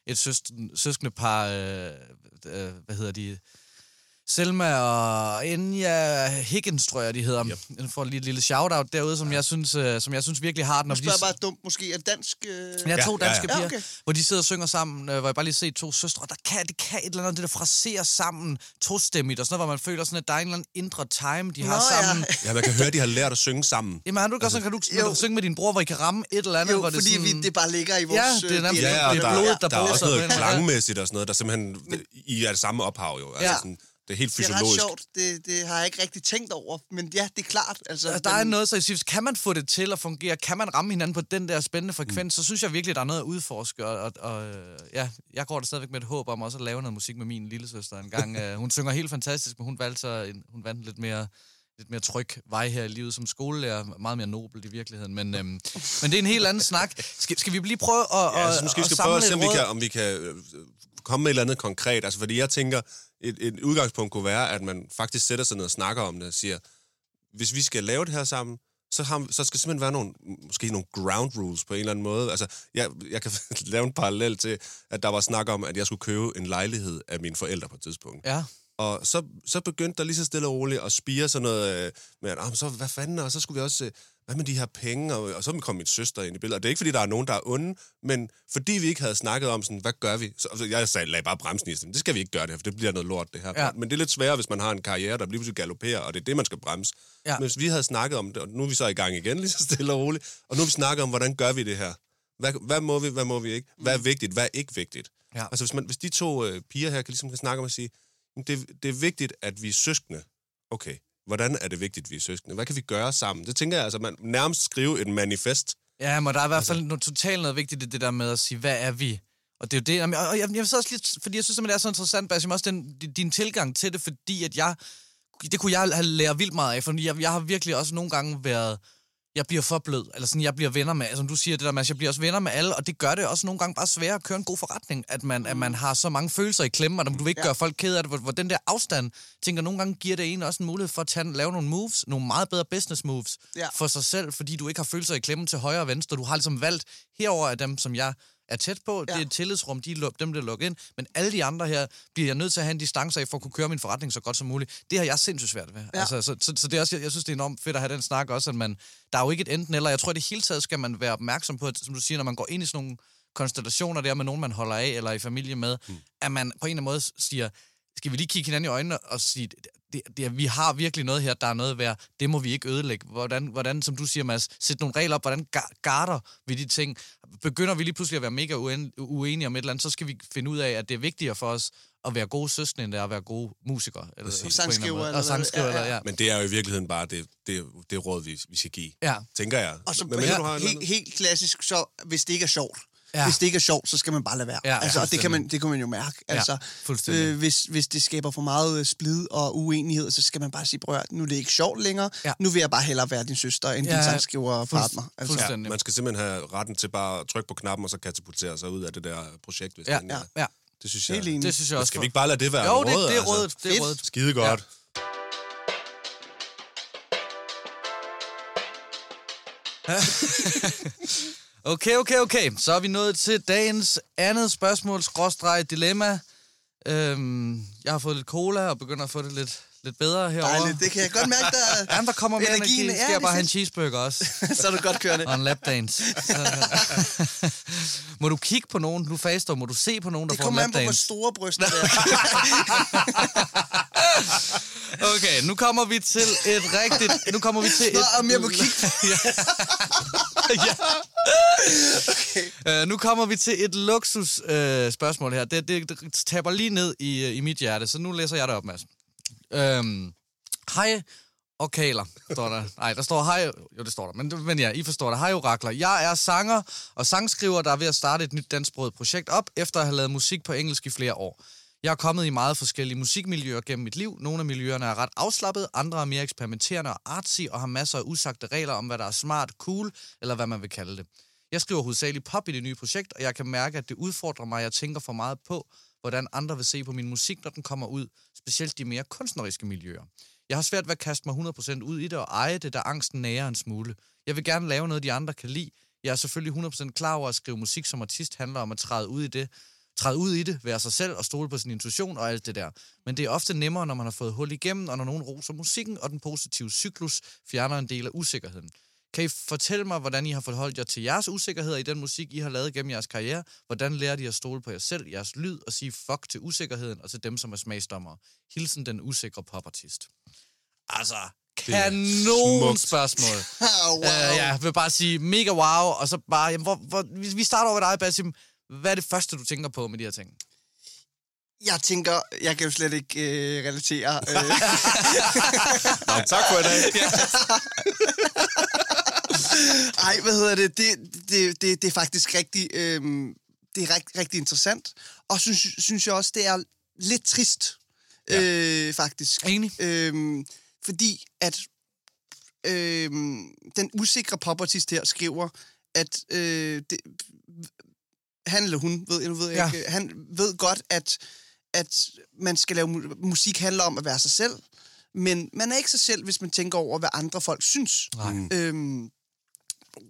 et søs- søskende par, øh, øh, hvad hedder de, Selma og Enya Higgins, tror jeg, de hedder. Yep. Jeg får lige et lille shout-out derude, som, ja. jeg, synes, øh, som jeg synes virkelig har den. nu spørger jeg bare dumt, måske er dansk... Øh... Ja, to Ja, ja, danske ja. piger, Ja, okay. hvor de sidder og synger sammen, øh, hvor jeg bare lige set to søstre, og der kan, det kan et eller andet, det der fraserer sammen, tostemmigt, og sådan noget, hvor man føler sådan, at der er en eller anden indre time, de har Nå, ja. sammen. Ja, man kan høre, at de har lært at synge sammen. Jamen, har du ikke også sådan, kan du, Jo. kan du synge med din bror, hvor I kan ramme et eller andet, Jo, hvor det fordi sådan... vi, det bare ligger i vores... Ja, det er øh, nærmest-. Ja, og det er der, blodet, der der er også noget klangmæssigt og sådan noget, der simpelthen I er det samme ophav jo. Altså Ja. sådan, det er helt Det er ret fysiologisk. sjovt. Det, det har jeg ikke rigtig tænkt over. Men ja, det er klart. Altså, Altså, der er den- noget, så jeg siger, kan man få det til at fungere, kan man ramme hinanden på den der spændende frekvens, mm. så synes jeg virkelig, der er noget at udforske, og, og, og øh, ja, jeg går der stadigvæk med et håb om også at lave noget musik med min lille søster en gang. Øh, hun synger helt fantastisk, men hun valgte så en, hun vandt lidt mere lidt mere tryg vej her i livet som skolelærer. Meget mere nobelt i virkeligheden. Men, øhm, men det er en helt anden snak. Skal, skal vi lige prøve at, Ja, at, så måske at skal samle prøve at se, om vi kan, om vi kan øh, komme med et eller andet konkret. Altså, fordi jeg tænker, et, et udgangspunkt kunne være, at man faktisk sætter sig ned og snakker om det og siger, hvis vi skal lave det her sammen, så, har, så skal simpelthen være nogle, måske nogle ground rules på en eller anden måde. Altså, jeg, jeg kan lave en parallel til, at der var snak om, at jeg skulle købe en lejlighed af mine forældre på et tidspunkt. Ja. Og så, så begyndte der lige så stille og roligt at spire sådan noget øh, med, at, ah, så hvad fanden, og så skulle vi også, øh, hvad med de her penge, og, og så kom min søster ind i billedet. Og det er ikke, fordi der er nogen, der er onde, men fordi vi ikke havde snakket om sådan, hvad gør vi? Så, altså, jeg sagde, lad bare bremsen i sådan, det skal vi ikke gøre det her, for det bliver noget lort det her. Ja. Men det er lidt sværere, hvis man har en karriere, der lige pludselig galopperer, og det er det, man skal bremse. Ja. Men hvis vi havde snakket om det, og nu er vi så i gang igen, lige så stille og roligt, og nu har vi snakket om, hvordan gør vi det her? Hvad, hvad må vi, hvad må vi ikke? Hvad er vigtigt, hvad er ikke vigtigt? Ja. Altså, hvis, man, hvis de to øh, piger her kan, ligesom kan snakke om at sige, "Men det, det er vigtigt, at vi er søskende. Okay, hvordan er det vigtigt, at vi er søskende? Hvad kan vi gøre sammen? Det tænker jeg, altså, man nærmest skrive et manifest. Ja, men der er i hvert fald noget totalt noget vigtigt i det der med at sige, hvad er vi? Og det er jo det, og jeg, jeg vil så også lidt, fordi jeg synes simpelthen, det er så interessant, Basim, også den, din- din tilgang til det, fordi at jeg, det kunne jeg have lært vildt meget af, fordi jeg, jeg har virkelig også nogle gange været, jeg bliver for blød, eller sådan, jeg bliver venner med, som du siger det der med, jeg bliver også venner med alle, og det gør det også nogle gange bare sværere at køre en god forretning, at man, at man har så mange følelser i klemme, og du vil ikke Ja. gøre folk ked af det, hvor, hvor den der afstand, tænker nogle gange giver det en også en mulighed for at tage, lave nogle moves, nogle meget bedre business moves, Ja. for sig selv, fordi du ikke har følelser i klemme til højre og venstre. Du har ligesom valgt, herover af dem, som jeg er tæt på. Ja. Det er et tillidsrum, de er dem, der lukker ind. Men alle de andre her bliver jeg nødt til at have en distance af, for at kunne køre min forretning så godt som muligt. Det har jeg sindssygt svært ved. Ja. Ja. Altså, så, så, så, det er også, jeg, jeg synes, det er enormt fedt at have den snak også, at man, der er jo ikke et enten eller. Jeg tror, at det hele taget skal man være opmærksom på, at, som du siger, når man går ind i sådan nogle konstellationer der med nogen, man holder af, eller i familie med, mm. at man på en eller anden måde siger, skal vi lige kigge hinanden i øjnene og sige, det, det, vi har virkelig noget her, der er noget værd, det må vi ikke ødelægge. Hvordan, hvordan som du siger, Mads, sætte nogle regler op, hvordan ga- garder vi de ting? Begynder vi lige pludselig at være mega uen- uenige om et eller andet, så skal vi finde ud af, at det er vigtigere for os at være gode søskende, end det er at være gode musikere. Eller, en Sangskriver eller Og sangskriver, ja, ja. eller, ja. Men det er jo i virkeligheden bare det, det, det råd, vi, vi skal give. Ja. Tænker jeg. Og så Men mindre du har en helt, helt klassisk, så hvis det ikke er sjovt, Ja. ja. hvis det ikke er sjovt, så skal man bare lade være. Ja, ja, altså, og det kan, man, det kan man jo mærke. Ja, Altså, fuldstændig. øh, hvis, hvis det skaber for meget øh, splid og uenighed, så skal man bare sige, prøv nu er det ikke sjovt længere. Ja. Nu vil jeg bare hellere være din søster, end Ja, din ja. sangskriver og partner. Altså, Ja, man skal simpelthen have retten til bare at trykke på knappen, og så katapultere sig ud af det der projekt, hvis Ja, det ja, ja. Det synes jeg. Det synes jeg også. skal vi ikke bare lade det være Jo, et det, råd? det er altså? rådet. Det er rådet. Skide godt. Okay, okay, okay. Så er vi nået til dagens andet spørgsmål, skråstreg dilemma. Øhm, jeg har fået lidt cola og begynder at få det lidt, lidt bedre herovre. Dejligt, det kan jeg godt mærke, der Jamen, der kommer mere energi. Energien, Skal ja, jeg det bare have en cheeseburger også? så er du godt kørende. Og en lapdance. må du kigge på nogen, du faster, må du se på nogen, der Det får en kommer an på, hvor lapdance? store bryster det er. Okay, nu kommer vi til et rigtigt... Nu kommer vi til Nå, et... om jeg må kigge. ja. okay. uh, nu kommer vi til et luksus uh, spørgsmål her. Det, det, det taber lige ned i, uh, i mit hjerte, så nu læser jeg det op, Mads. Øhm, hej og kaler, står der. Nej, der står hej... Jo, det står der, men, men ja, I forstår det. Hej orakler. Jeg er sanger og sangskriver, der er ved at starte et nyt dansksproget projekt op, efter at have lavet musik på engelsk i flere år. Jeg er kommet i meget forskellige musikmiljøer gennem mit liv. Nogle af miljøerne er ret afslappede, andre er mere eksperimenterende og artsy og har masser af usagte regler om, hvad der er smart, cool, eller hvad man vil kalde det. Jeg skriver hovedsageligt pop i det nye projekt, og jeg kan mærke, at det udfordrer mig, at jeg tænker for meget på, hvordan andre vil se på min musik, når den kommer ud, specielt de mere kunstneriske miljøer. Jeg har svært ved at kaste mig 100% ud i det og eje det, da angsten nærer en smule. Jeg vil gerne lave noget, de andre kan lide. Jeg er selvfølgelig 100% klar over at skrive musik som artist handler om at træde ud i det, træde ud i det, være sig selv og stole på sin intuition og alt det der. Men det er ofte nemmere, når man har fået hul igennem, og når nogen roser musikken, og den positive cyklus fjerner en del af usikkerheden. Kan I fortælle mig, hvordan I har forholdt jer til jeres usikkerheder i den musik, I har lavet gennem jeres karriere? Hvordan lærer I at stole på jer selv, jeres lyd, og sige fuck til usikkerheden og til dem, som er smagsdommere? Hilsen den usikre popartist. Altså, kanon spørgsmål. Oh, wow. Uh, ja, jeg vil bare sige mega wow, og så bare, jamen, hvor, hvor, vi vi starter over ved dig, Basim. Hvad er det første, du tænker på med de her ting? Jeg tænker, jeg kan jo slet ikke øh, relatere. Øh, Nå, tak for i dag. Ej, hvad hedder det? Det, det, det, det er faktisk rigtig, øh, det er rigtig, rigtig interessant. Og synes, synes jeg også, det er lidt trist, ja. øh, faktisk. Enig. Øh, fordi at øh, den usikre popartist her skriver, at øh, det, han eller hun, ved, jeg, nu ved jeg Ja. ikke, han ved godt, at, at man skal lave mu- musik handler om at være sig selv, men man er ikke sig selv, hvis man tænker over, hvad andre folk synes. Nej. Øhm,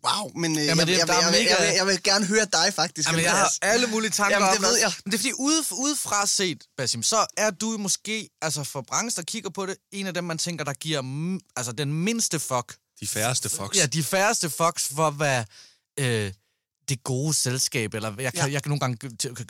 wow, men, øh, Jamen, jeg, det- jeg, der jeg, jeg, jeg, mega- jeg, jeg vil gerne høre dig, faktisk. Jamen, jeg har alle mulige tanker Jamen, det om ved jeg. Men det er fordi, ude, udefra set, Basim, så er du måske, altså for branchen, der kigger på det, en af dem, man tænker, der giver mm, altså den mindste fuck. De færreste fox. Ja, de færreste fucks for, hvad øh, det gode selskab, eller jeg kan, ja. Ja. jeg kan nogle gange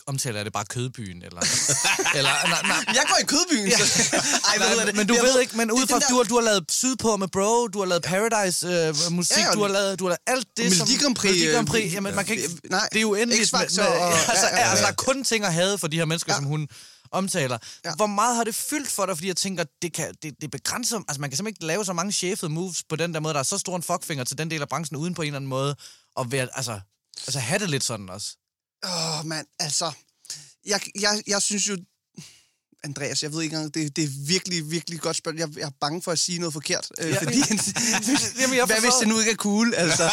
omtale det bare kødbyen, eller... eller nej, nej, Jeg går i kødbyen, Ja. så... Ej, hvad Nej, det? men du Jeg ved ikke, men udefra, den der- du, har, du har lavet Sydpå med Bro, du har lavet Paradise-musik, Ja, øh, og- du, har lavet, du har lavet alt det, Melodi Grand Prix, Melodi Grand øh, Prix, jamen man kan ikke... nej, det er jo endeligt. med- med- og- altså, ja, ja, ja. altså, der er kun ting at have for de her mennesker, Ja. som hun omtaler. Ja. Hvor meget har det fyldt for dig? Fordi jeg tænker, det, kan, det, det begrænser... Altså, man kan simpelthen ikke lave så mange chefede moves på den der måde. Der er så stor en fuckfinger til den del af branchen, uden på en eller anden måde at være... Altså, altså have det lidt sådan også. Åh, oh, mand, altså... Jeg, jeg, jeg synes jo... Andreas, jeg ved ikke engang, det, det er virkelig, virkelig godt spørgsmål. Jeg, jeg er bange for at sige noget forkert. Øh, Ja. fordi, Jamen, jeg hvad hvis det nu ikke er cool? Altså,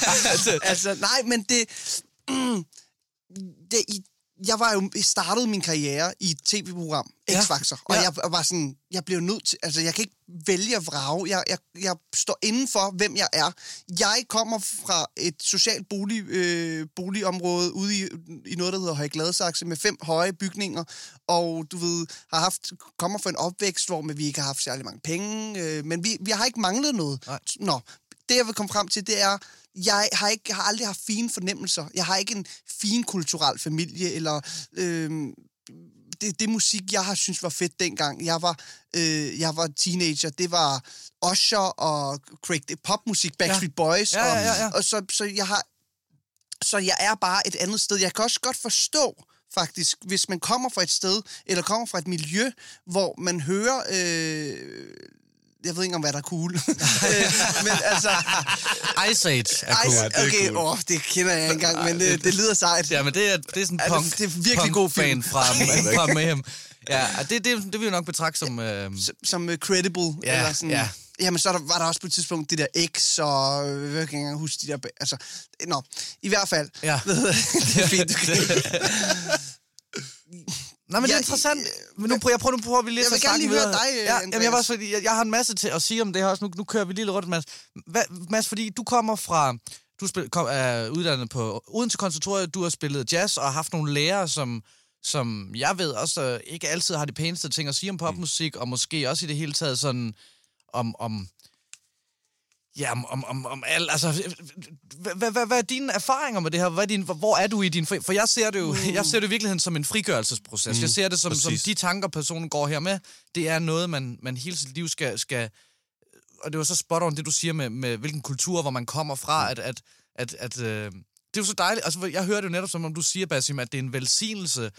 altså nej, men det, mm, det, jeg var jo startede min karriere i et tv-program, Ja. X-Factor, og Ja. jeg var sådan, jeg blev nødt til, altså jeg kan ikke vælge at vrage, jeg, jeg, jeg står inden for, hvem jeg er. Jeg kommer fra et socialt bolig, øh, boligområde ude i, i noget, der hedder Højgladsaxe, med fem høje bygninger, og du ved, har haft, kommer fra en opvækst, hvor vi ikke har haft særlig mange penge, øh, men vi, vi har ikke manglet noget. Nej. Nå, det jeg vil komme frem til, det er, jeg har, ikke, jeg har aldrig haft fine fornemmelser. Jeg har ikke en fin kulturel familie, eller øh, det, det musik, jeg har synes var fedt dengang. Jeg var, øh, jeg var teenager. Det var Usher og Craig, det popmusik, Backstreet Boys. Ja, ja, og, ja, ja. og så, så jeg har, så jeg er bare et andet sted. Jeg kan også godt forstå, faktisk, hvis man kommer fra et sted, eller kommer fra et miljø, hvor man hører... Øh, jeg ved ikke om, hvad der er cool. Øh, men altså... Ice Age er cool. Ice, Ja, det er okay, cool. åh, det kender jeg ikke engang, men det, det lyder sejt. Ja, men det er, det er sådan Ja, det- punk, det er virkelig god film. fan fra, fra Mayhem. Ja, og det, det, det vil jeg nok betragte som... Øh, som, som uh, credible. Ja, eller sådan. ja. Jamen, så er der, var der også på et tidspunkt det der X, og øh, jeg kan ikke engang huske de der... Altså, nå, i hvert fald. Ja. det er fint, du kan... Nej, men det er Jeg- interessant. Men nu prøver jeg prøver, nu prøver vi lige Jeg vil gerne lige høre dig, øh, ja, jamen, jeg, var Andreas. fordi, jeg, jeg har en masse til at sige om det her også. Nu, nu kører vi lige lidt rundt, Mads. Hvad, Mads, fordi du kommer fra... Du spil, kom, er uddannet på Odense Konservatorium. Du har spillet jazz og har haft nogle lærere, som, som jeg ved også øh, ikke altid har det pæneste ting at sige om popmusik, og måske også i det hele taget sådan om... om Ja, om, om, om, om alt, altså, hvad, hvad, er dine erfaringer med det her? Hvad er din, hvor er du i din, for jeg ser det jo, jeg ser det i virkeligheden som en frigørelsesproces. Mm, jeg ser det som, som de tanker, personen går her med, det er noget, man, man hele sit liv skal, skal, og det var så spot on, det du siger med, med hvilken kultur, hvor man kommer fra, at, at, at, at øh, det er jo så dejligt, altså jeg hører det jo netop som om du siger, Basim, at det er en velsignelse,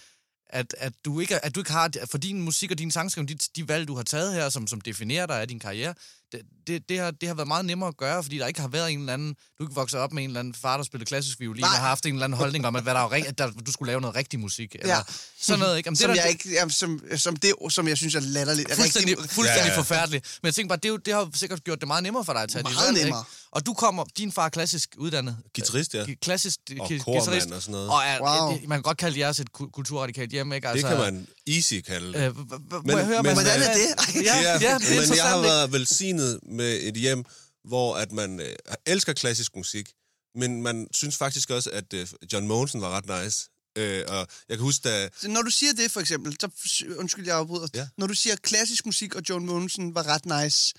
at, at, du ikke, at du ikke har, for din musik og din sangskrivning, de, de valg, du har taget her, som, som definerer dig af din karriere, det, det, det, har, det har været meget nemmere at gøre, fordi der ikke har været en eller anden, du ikke vokset op med en eller anden far, der spillede klassisk violin, Nej. og har haft en eller anden holdning om, at, hvad der er, rig- at der, du skulle lave noget rigtig musik, eller Ja. sådan noget, ikke? Jamen, Som det, er jeg der- ikke, jamen, som, som det, som jeg synes er latterligt. fuldstændig, Rigtig- fuldstændig Ja, ja, forfærdeligt. Men jeg tænker bare, det, jo, det har sikkert gjort det meget nemmere for dig at tage Meget valg, nemmere. Ikke? Og du kommer, din far er klassisk uddannet. Guitarist, ja. Klassisk Og guitarist. og sådan noget. Og er, Wow. wow. man kan godt kalde jeres et ku- kulturradikalt hjem, ikke? Det kan man easy kalde det. Øh, Men- jeg men- Hvordan er det? Ja, ja, det er men jeg har været velsignet med et hjem, hvor at man øh, elsker klassisk musik, men man synes faktisk også, at øh, John Mogensen var ret nice. Øh, og jeg kan huske, da... Når du siger det, for eksempel, så, undskyld, jeg afbryder. Ja. Når du siger klassisk musik og John Mogensen var ret nice,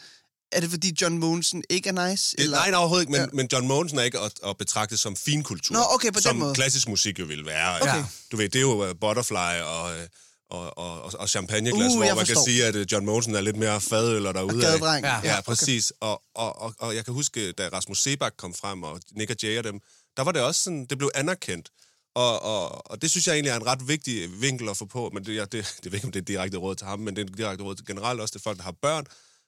er det fordi John Mogensen ikke er nice? Det, nej, nej, overhovedet ikke, men, Ja. men John Mogensen er ikke at, at betragte som finkultur. Nå, okay, på den som måde. klassisk musik jo vil være. Okay. Ja. Du ved, det er jo uh, Butterfly og, uh, og, og, og, champagneglas, Uh, hvor man kan forstår. sige, at uh, John Mogensen er lidt mere fadøl derude gadedreng. Ja. Ja, præcis. Og, og, og, og jeg kan huske, da Rasmus Sebak kom frem, og Nick og Jay og dem, der var det også sådan, det blev anerkendt. Og, og, og det synes jeg egentlig er en ret vigtig vinkel at få på, men det, jeg, det, det ved ikke, om det er direkte råd til ham, men det er direkte råd til generelt også til folk, der har børn,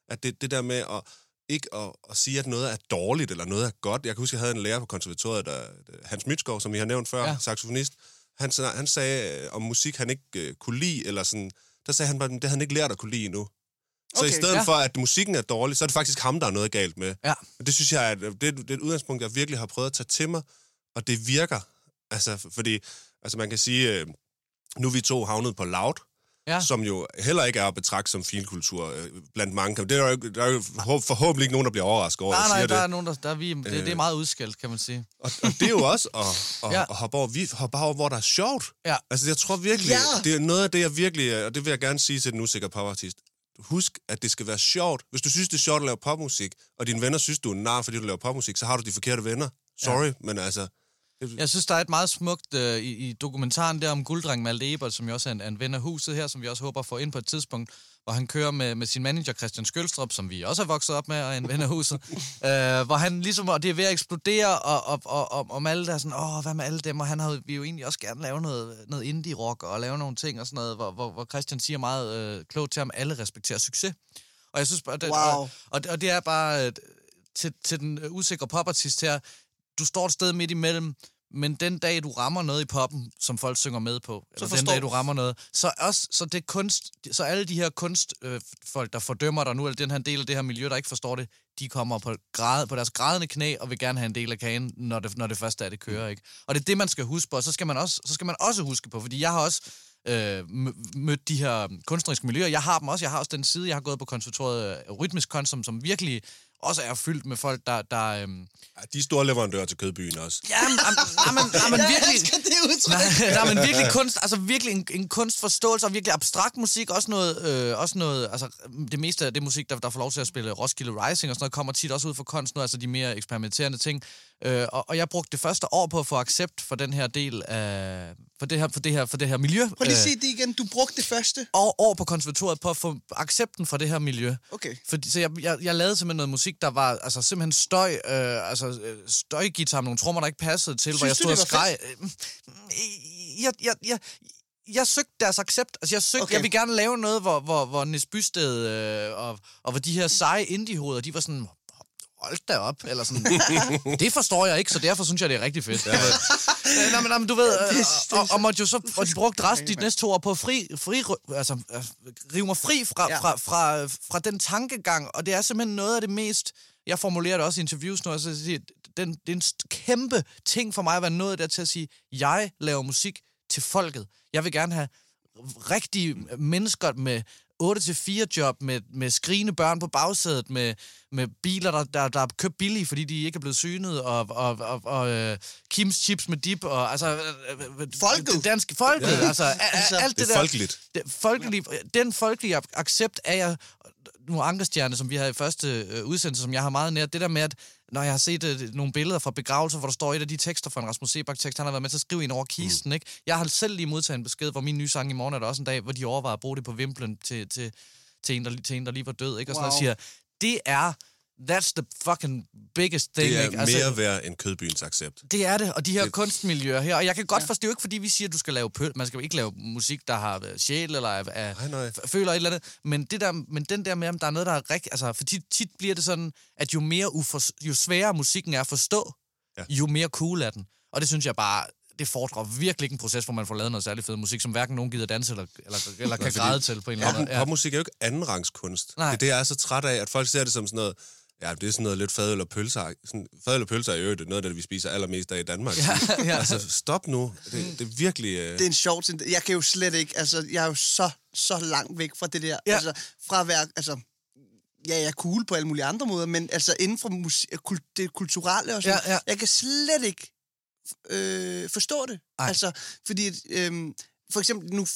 at det, det der med at ikke at, at sige, at noget er dårligt, eller noget er godt. Jeg kan huske, jeg havde en lærer på konservatoriet, der, Hans Mytskov, som vi har nævnt før, ja. saxofonist. Han, han sagde øh, om musik, han ikke øh, kunne lide, eller sådan, der sagde han bare, det havde han ikke lært at kunne lide endnu. Så Okay, i stedet ja. for, at musikken er dårlig, så er det faktisk ham, der er noget galt med. Ja. Og det synes jeg, er, et- det, det er et udgangspunkt, jeg virkelig har prøvet at tage til mig, og det virker. Altså, fordi altså man kan sige, øh, nu er vi to havnet på Loud, Ja. som jo heller ikke er at betragte som finkultur øh, blandt mange. Det er jo, der er jo forhå- forhåbentlig ikke nogen, der bliver overrasket over, Nej, nej, siger der det. er nogen, der, der er vi, det, det er Øh. meget udskældt, kan man sige. Og, og det er jo også at, at, Ja. at hoppe, over, vi, hoppe over, hvor der er sjovt. Ja. Altså, jeg tror virkelig, Ja. det er noget af det, jeg virkelig, og det vil jeg gerne sige til den usikre popartist. Husk, at det skal være sjovt. Hvis du synes, det er sjovt at lave popmusik, og dine venner synes, du er nar, fordi du laver popmusik, så har du de forkerte venner. Sorry, ja. men altså... Jeg synes, der er et meget smukt øh, i, i dokumentaren der om gulddreng Malte Ebert, som jo også er en, en ven af huset her, som vi også håber at få ind på et tidspunkt, hvor han kører med, med sin manager Christian Skølstrup, som vi også er vokset op med, og en ven af huset, øh, hvor han ligesom, og det er ved at eksplodere, og, og, og, og, og Malte er sådan, åh, hvad med alle dem, og han havde vi jo egentlig også gerne lave noget, noget indie-rock, og lave nogle ting og sådan noget, hvor, hvor, hvor Christian siger meget øh, klogt til ham, alle respekterer succes. Og jeg synes bare, det, Wow. og, og, og det er bare øh, til, til den usikre popartist her, du står et sted midt imellem, Men den dag, du rammer noget i poppen, som folk synger med på, eller den dag, du. rammer noget, så, også, så, det kunst, så alle de her kunstfolk, øh, folk, der fordømmer dig nu, eller den her del af det her miljø, der ikke forstår det, de kommer på, grad, på deres grædende knæ og vil gerne have en del af kagen, når det, når det første er, det kører. Ikke? Og det er det, man skal huske på, og så skal man også, så skal man også huske på, fordi jeg har også øh, mø- mødt de her kunstneriske miljøer. Jeg har dem også. Jeg har også den side, jeg har gået på konservatoriet øh, Rytmisk Kunst, som, som virkelig også er fyldt med folk, der... der øh, Ja, De er store leverandører til kødbyen også. ja, men, men, men, men Jeg virkelig... det udtryk. Nej, men virkelig kunst, altså virkelig en, en kunstforståelse og virkelig abstrakt musik, også noget, øh, også noget, altså det meste af det musik, der, der får lov til at spille Roskilde Rising og sådan noget, kommer tit også ud fra kunst nu, altså de mere eksperimenterende ting. Øh, og, og jeg brugte det første år på at få accept for den her del af, for det her, for det her, for det her miljø. Prøv lige at øh, se det igen. Du brugte det første. og år på konservatoriet på at få accepten for det her miljø. Okay. Fordi, så jeg, jeg, jeg lavede simpelthen noget musik, der var altså, simpelthen støj, øh, altså øh, støjgitar med nogle trommer, der ikke passede til, hvor jeg Synes stod og skreg. Øh, Jeg, jeg, jeg, jeg søgte deres accept. Altså, jeg søgte, Okay. okay. jeg vil gerne lave noget, hvor, hvor, hvor Nis Bysted øh, og, og hvor de her seje indie-hoveder, de var sådan, hold da op, eller sådan. det forstår jeg ikke, så derfor synes jeg, det er rigtig fedt. Ja. Nej, men, nej, men du ved, øh, og, og, måtte jo så, og de brugte resten de næste to år på at fri, fri, altså, øh, rive mig fri fra, Ja. fra, fra, fra den tankegang, og det er simpelthen noget af det mest, jeg formulerer det også i interviews nu, altså, jeg siger, den, det er en kæmpe ting for mig at være nået der til at sige, jeg laver musik til folket. Jeg vil gerne have rigtige mennesker med 8-4 job, med, med skrigende børn på bagsædet, med, med biler, der, der, der er købt billige, fordi de ikke er blevet synet, og, og, og, og uh, Kims chips med dip, og altså... øh, øh, Folket. Det danske folket, ja. altså, a, Altså, a, alt Det det, er der... folkeligt. Det, folkelige, den folkelige ac- accept er jeg... Nu Ankerstjerne, som vi havde i første øh, udsendelse, som jeg har meget nært, det der med, at når jeg har set øh, nogle billeder fra begravelser, hvor der står et af de tekster fra en Rasmus Sebak-tekst, han har været med til at skrive ind over kisten, mm. ikke? Jeg har selv lige modtaget en besked, hvor min nye sang i morgen er der også en dag, hvor de overvejer at bruge det på Wimbledon til, til, til, en, der, til en, der lige var død, ikke? Og sådan Wow. wow. siger, det er, that's the fucking biggest thing, Det er ikke? mere værd end kødbyens accept. Det er det, og de her Det- kunstmiljøer her. Og jeg kan godt ja. forstå, det er jo ikke fordi, vi siger, at du skal lave pøl. Man skal jo ikke lave musik, der har øh, sjæl eller er, er, Nej, nej. føler et eller andet. Men, det der, men den der med, om der er noget, der er rigtigt... Altså, for tit, tit bliver det sådan, at jo, mere ufors, jo sværere musikken er at forstå, Ja. jo mere cool er den. Og det synes jeg bare, det fordrer virkelig ikke en proces, hvor man får lavet noget særlig fed musik, som hverken nogen gider danse eller, eller, eller kan græde til på en eller anden måde. Ja. popmusik er jo ikke andenrangskunst. Nej. Det er det, jeg er så træt af, at folk ser det som sådan noget... Ja, det er sådan noget lidt fadøl og pølser. Sådan, fadøl og pølser er jo noget af det, vi spiser allermest af i Danmark. Ja, ja. Altså, stop nu. Det, det er virkelig... Øh... Det er en sjov ting. Jeg kan jo slet ikke, altså, jeg er jo så, så langt væk fra det der. Ja. Altså, fra at være, altså, ja, jeg er cool på alle mulige andre måder, men altså inden for kul- det kulturelle og sådan, Ja, ja. jeg kan slet ikke øh, forstå det. Ej. Altså, fordi, øh, for eksempel, nu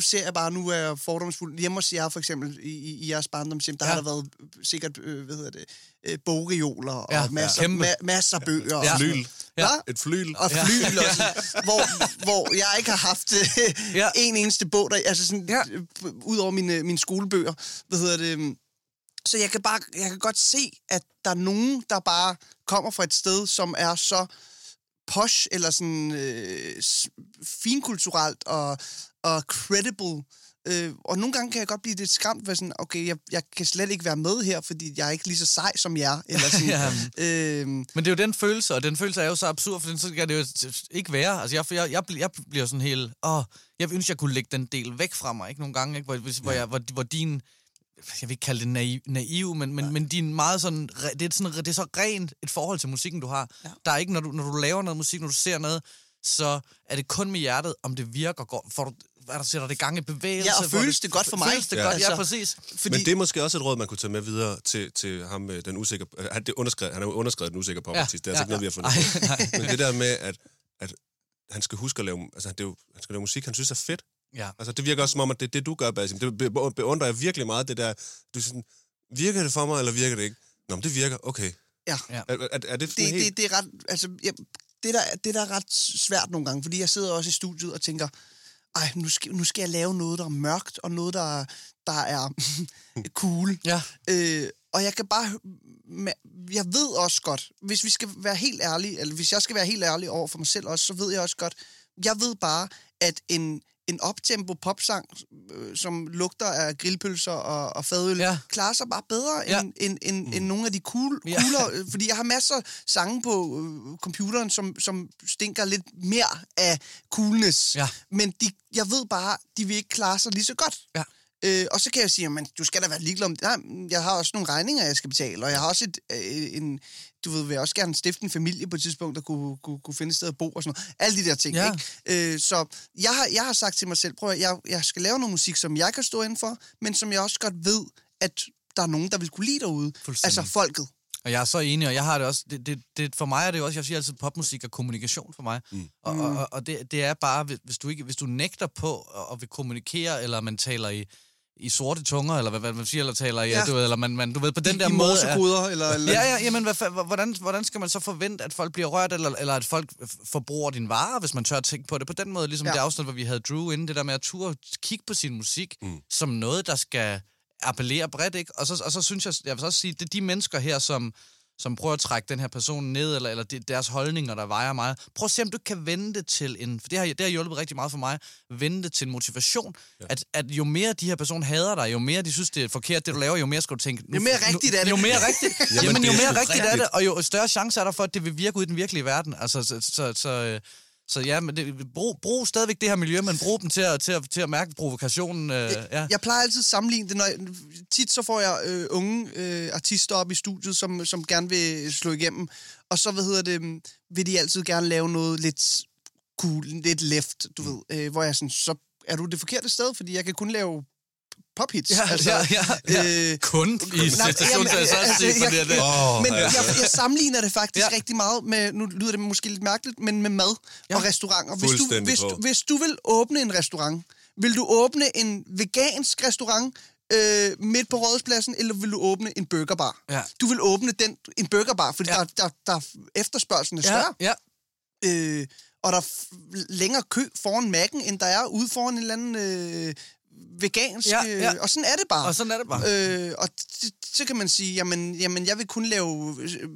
ser jeg bare, nu er jeg fordomsfuld. Hjemme hos jer, for eksempel, i, i, jeres barndomshjem, der Ja. har der været øh, sikkert, øh, hvad hedder det, øh, bogreoler og Ja, ja, ja. masser, Kæmpe. ma- masser af bøger. og Ja. sådan Flyl. Ja. Et flyl. og Ja. flyl ja. også, hvor, hvor jeg ikke har haft øh, Ja. ja. en eneste bog, der, altså sådan, Ja. ja. ud over mine, mine skolebøger, hvad hedder det, øhm, så jeg kan, bare, jeg kan godt se, at der er nogen, der bare kommer fra et sted, som er så posh, eller sådan øh, finkulturelt og, og credible. Øh, og nogle gange kan jeg godt blive lidt skræmt ved sådan, okay, jeg, jeg kan slet ikke være med her, fordi jeg er ikke lige så sej som jer. Eller sådan, Ja. øh, Men det er jo den følelse, og den følelse er jo så absurd, for den så kan det jo ikke være. Altså, jeg, jeg, jeg, jeg bliver sådan helt... Åh, jeg ønsker, jeg kunne lægge den del væk fra mig, ikke? Nogle gange, ikke? Hvor, hvis, hvor, jeg, hvor, hvor din... Jeg vil ikke kalde det naiv, naiv men, men, men din meget sådan... Det er, sådan... det er så rent et forhold til musikken, du har. Ja. Der er ikke, når du, når du laver noget musik, når du ser noget, så er det kun med hjertet, om det virker godt. Får du, hvad der sætter det gang i bevægelse? Ja, og føles det godt for mig? Føles det Ja. godt, ja, Altså, præcis. fordi, Men det er måske også et råd, man kunne tage med videre til, til ham, øh, den usikre... øh, Han, det underskrevet, han har jo underskrevet den usikre popartist. det er altså ikke noget, vi har fundet nej. Men det der med, at, at han skal huske at lave... Altså, det er jo, han skal lave musik, han synes er fedt. Ja. Altså, det virker også som om, at det er det, du gør, Basim. Det be- beundrer jeg virkelig meget, det der... Du sådan, virker det for mig, eller virker det ikke? Nå, men det virker. Okay. ja. Er, er, er det det, helt... det, det er ret, altså, jeg, det, der, det der er ret svært nogle gange, fordi jeg sidder også i studiet og tænker, ej, nu skal, nu skal jeg lave noget, der er mørkt, og noget, der, der er cool. Ja. Øh, og jeg kan bare, jeg ved også godt, hvis vi skal være helt ærlige, eller hvis jeg skal være helt ærlig over for mig selv også, så ved jeg også godt, jeg ved bare, at en, en optempo popsang, øh, som lugter af grillpølser og, og fadøl, Ja. ja. klarer sig bare bedre Ja. ja. end, end, end, mm. end nogle af de cool, Ja. coolere, øh, fordi jeg har masser af sange på øh, computeren, som, som stinker lidt mere af coolness, Ja. men de, jeg ved bare, de vil ikke klare sig lige så godt. Ja. Øh, og så kan jeg sige, men du skal da være ligeglad om det. Nej, jeg har også nogle regninger, jeg skal betale, og jeg har også et, øh, en, du ved, vil jeg også gerne stifte en familie på et tidspunkt, der kunne, kunne, kunne finde et sted at bo og sådan noget. Alle de der ting, Ja. ikke? Øh, så jeg har, jeg har sagt til mig selv, prøv at, jeg, jeg skal lave noget musik, som jeg kan stå inden for, men som jeg også godt ved, at der er nogen, der vil kunne lide derude. Altså folket. Og jeg er så enig, og jeg har det også, det, det, det, for mig er det jo også, jeg siger altid, popmusik er kommunikation for mig. Mm. Og, og, og, og det, det er bare, hvis- hvis du, ikke, hvis du nægter på at, at vil kommunikere, eller man taler i, i sorte tunger, eller hvad, hvad man siger, eller taler i, ja. Ja. du ved, eller man, man, du ved, på den I, der i måde... er- eller, eller... Ja, ja, jamen, hvad, hvordan, hvordan skal man så forvente, at folk bliver rørt, eller, eller at folk forbruger din vare, hvis man tør at tænke på det på den måde? Ligesom ja. Det afsnit, hvor vi havde Drew inde, det der med at turde kigge på sin musik mm. som noget, der skal appellere bredt, ikke? Og så, og så synes jeg, jeg vil så også sige, det er de mennesker her, som, som prøver at trække den her person ned, eller, eller deres holdninger, der vejer meget. Prøv at se, om du kan vende det til en... For det har, det har hjulpet rigtig meget for mig. Vende det til en motivation. Ja. At, at jo mere de her personer hader dig, jo mere de synes, det er forkert, det du laver, jo mere skal du tænke... Jo mere rigtigt er det. Jo mere rigtigt. Jamen, Jamen, jo er mere rigtigt er det, og jo større chance er der for, at det vil virke ud i den virkelige verden. Altså, så, så, så, øh, så ja, men det, brug, brug stadigvæk det her miljø, men brug dem til at, til at, til at mærke provokationen. Øh, ja. Jeg plejer altid at sammenligne det, når jeg, tit så får jeg øh, unge øh, artister op i studiet, som, som gerne vil slå igennem, og så, hvad hedder det, mm, vil de altid gerne lave noget lidt cool, lidt left, du Mm. ved, øh, hvor jeg sådan, så er du det forkerte sted, fordi jeg kan kun lave pophits. Ja, ja, ja, ja. Øh, Kun i altså, men ja. jeg, jeg sammenligner det faktisk Ja. ja. rigtig meget med, nu lyder det måske lidt mærkeligt, men med mad Ja. ja. og restauranter. Hvis du, hvis, du, hvis du vil åbne en restaurant, vil du åbne en vegansk restaurant øh, midt på Rådhuspladsen, eller vil du åbne en burgerbar? Ja. Du vil åbne den, en burgerbar, fordi Ja. ja. der, der, der efterspørgselen er ja, større. ja. Øh, og der er længere kø foran Mac'en, end der er ude foran en eller anden øh, vegansk... Ja, ja. Øh, og sådan er det bare. Og sådan er det bare. Øh, og så kan man sige, jamen, jamen jeg vil kun lave øh,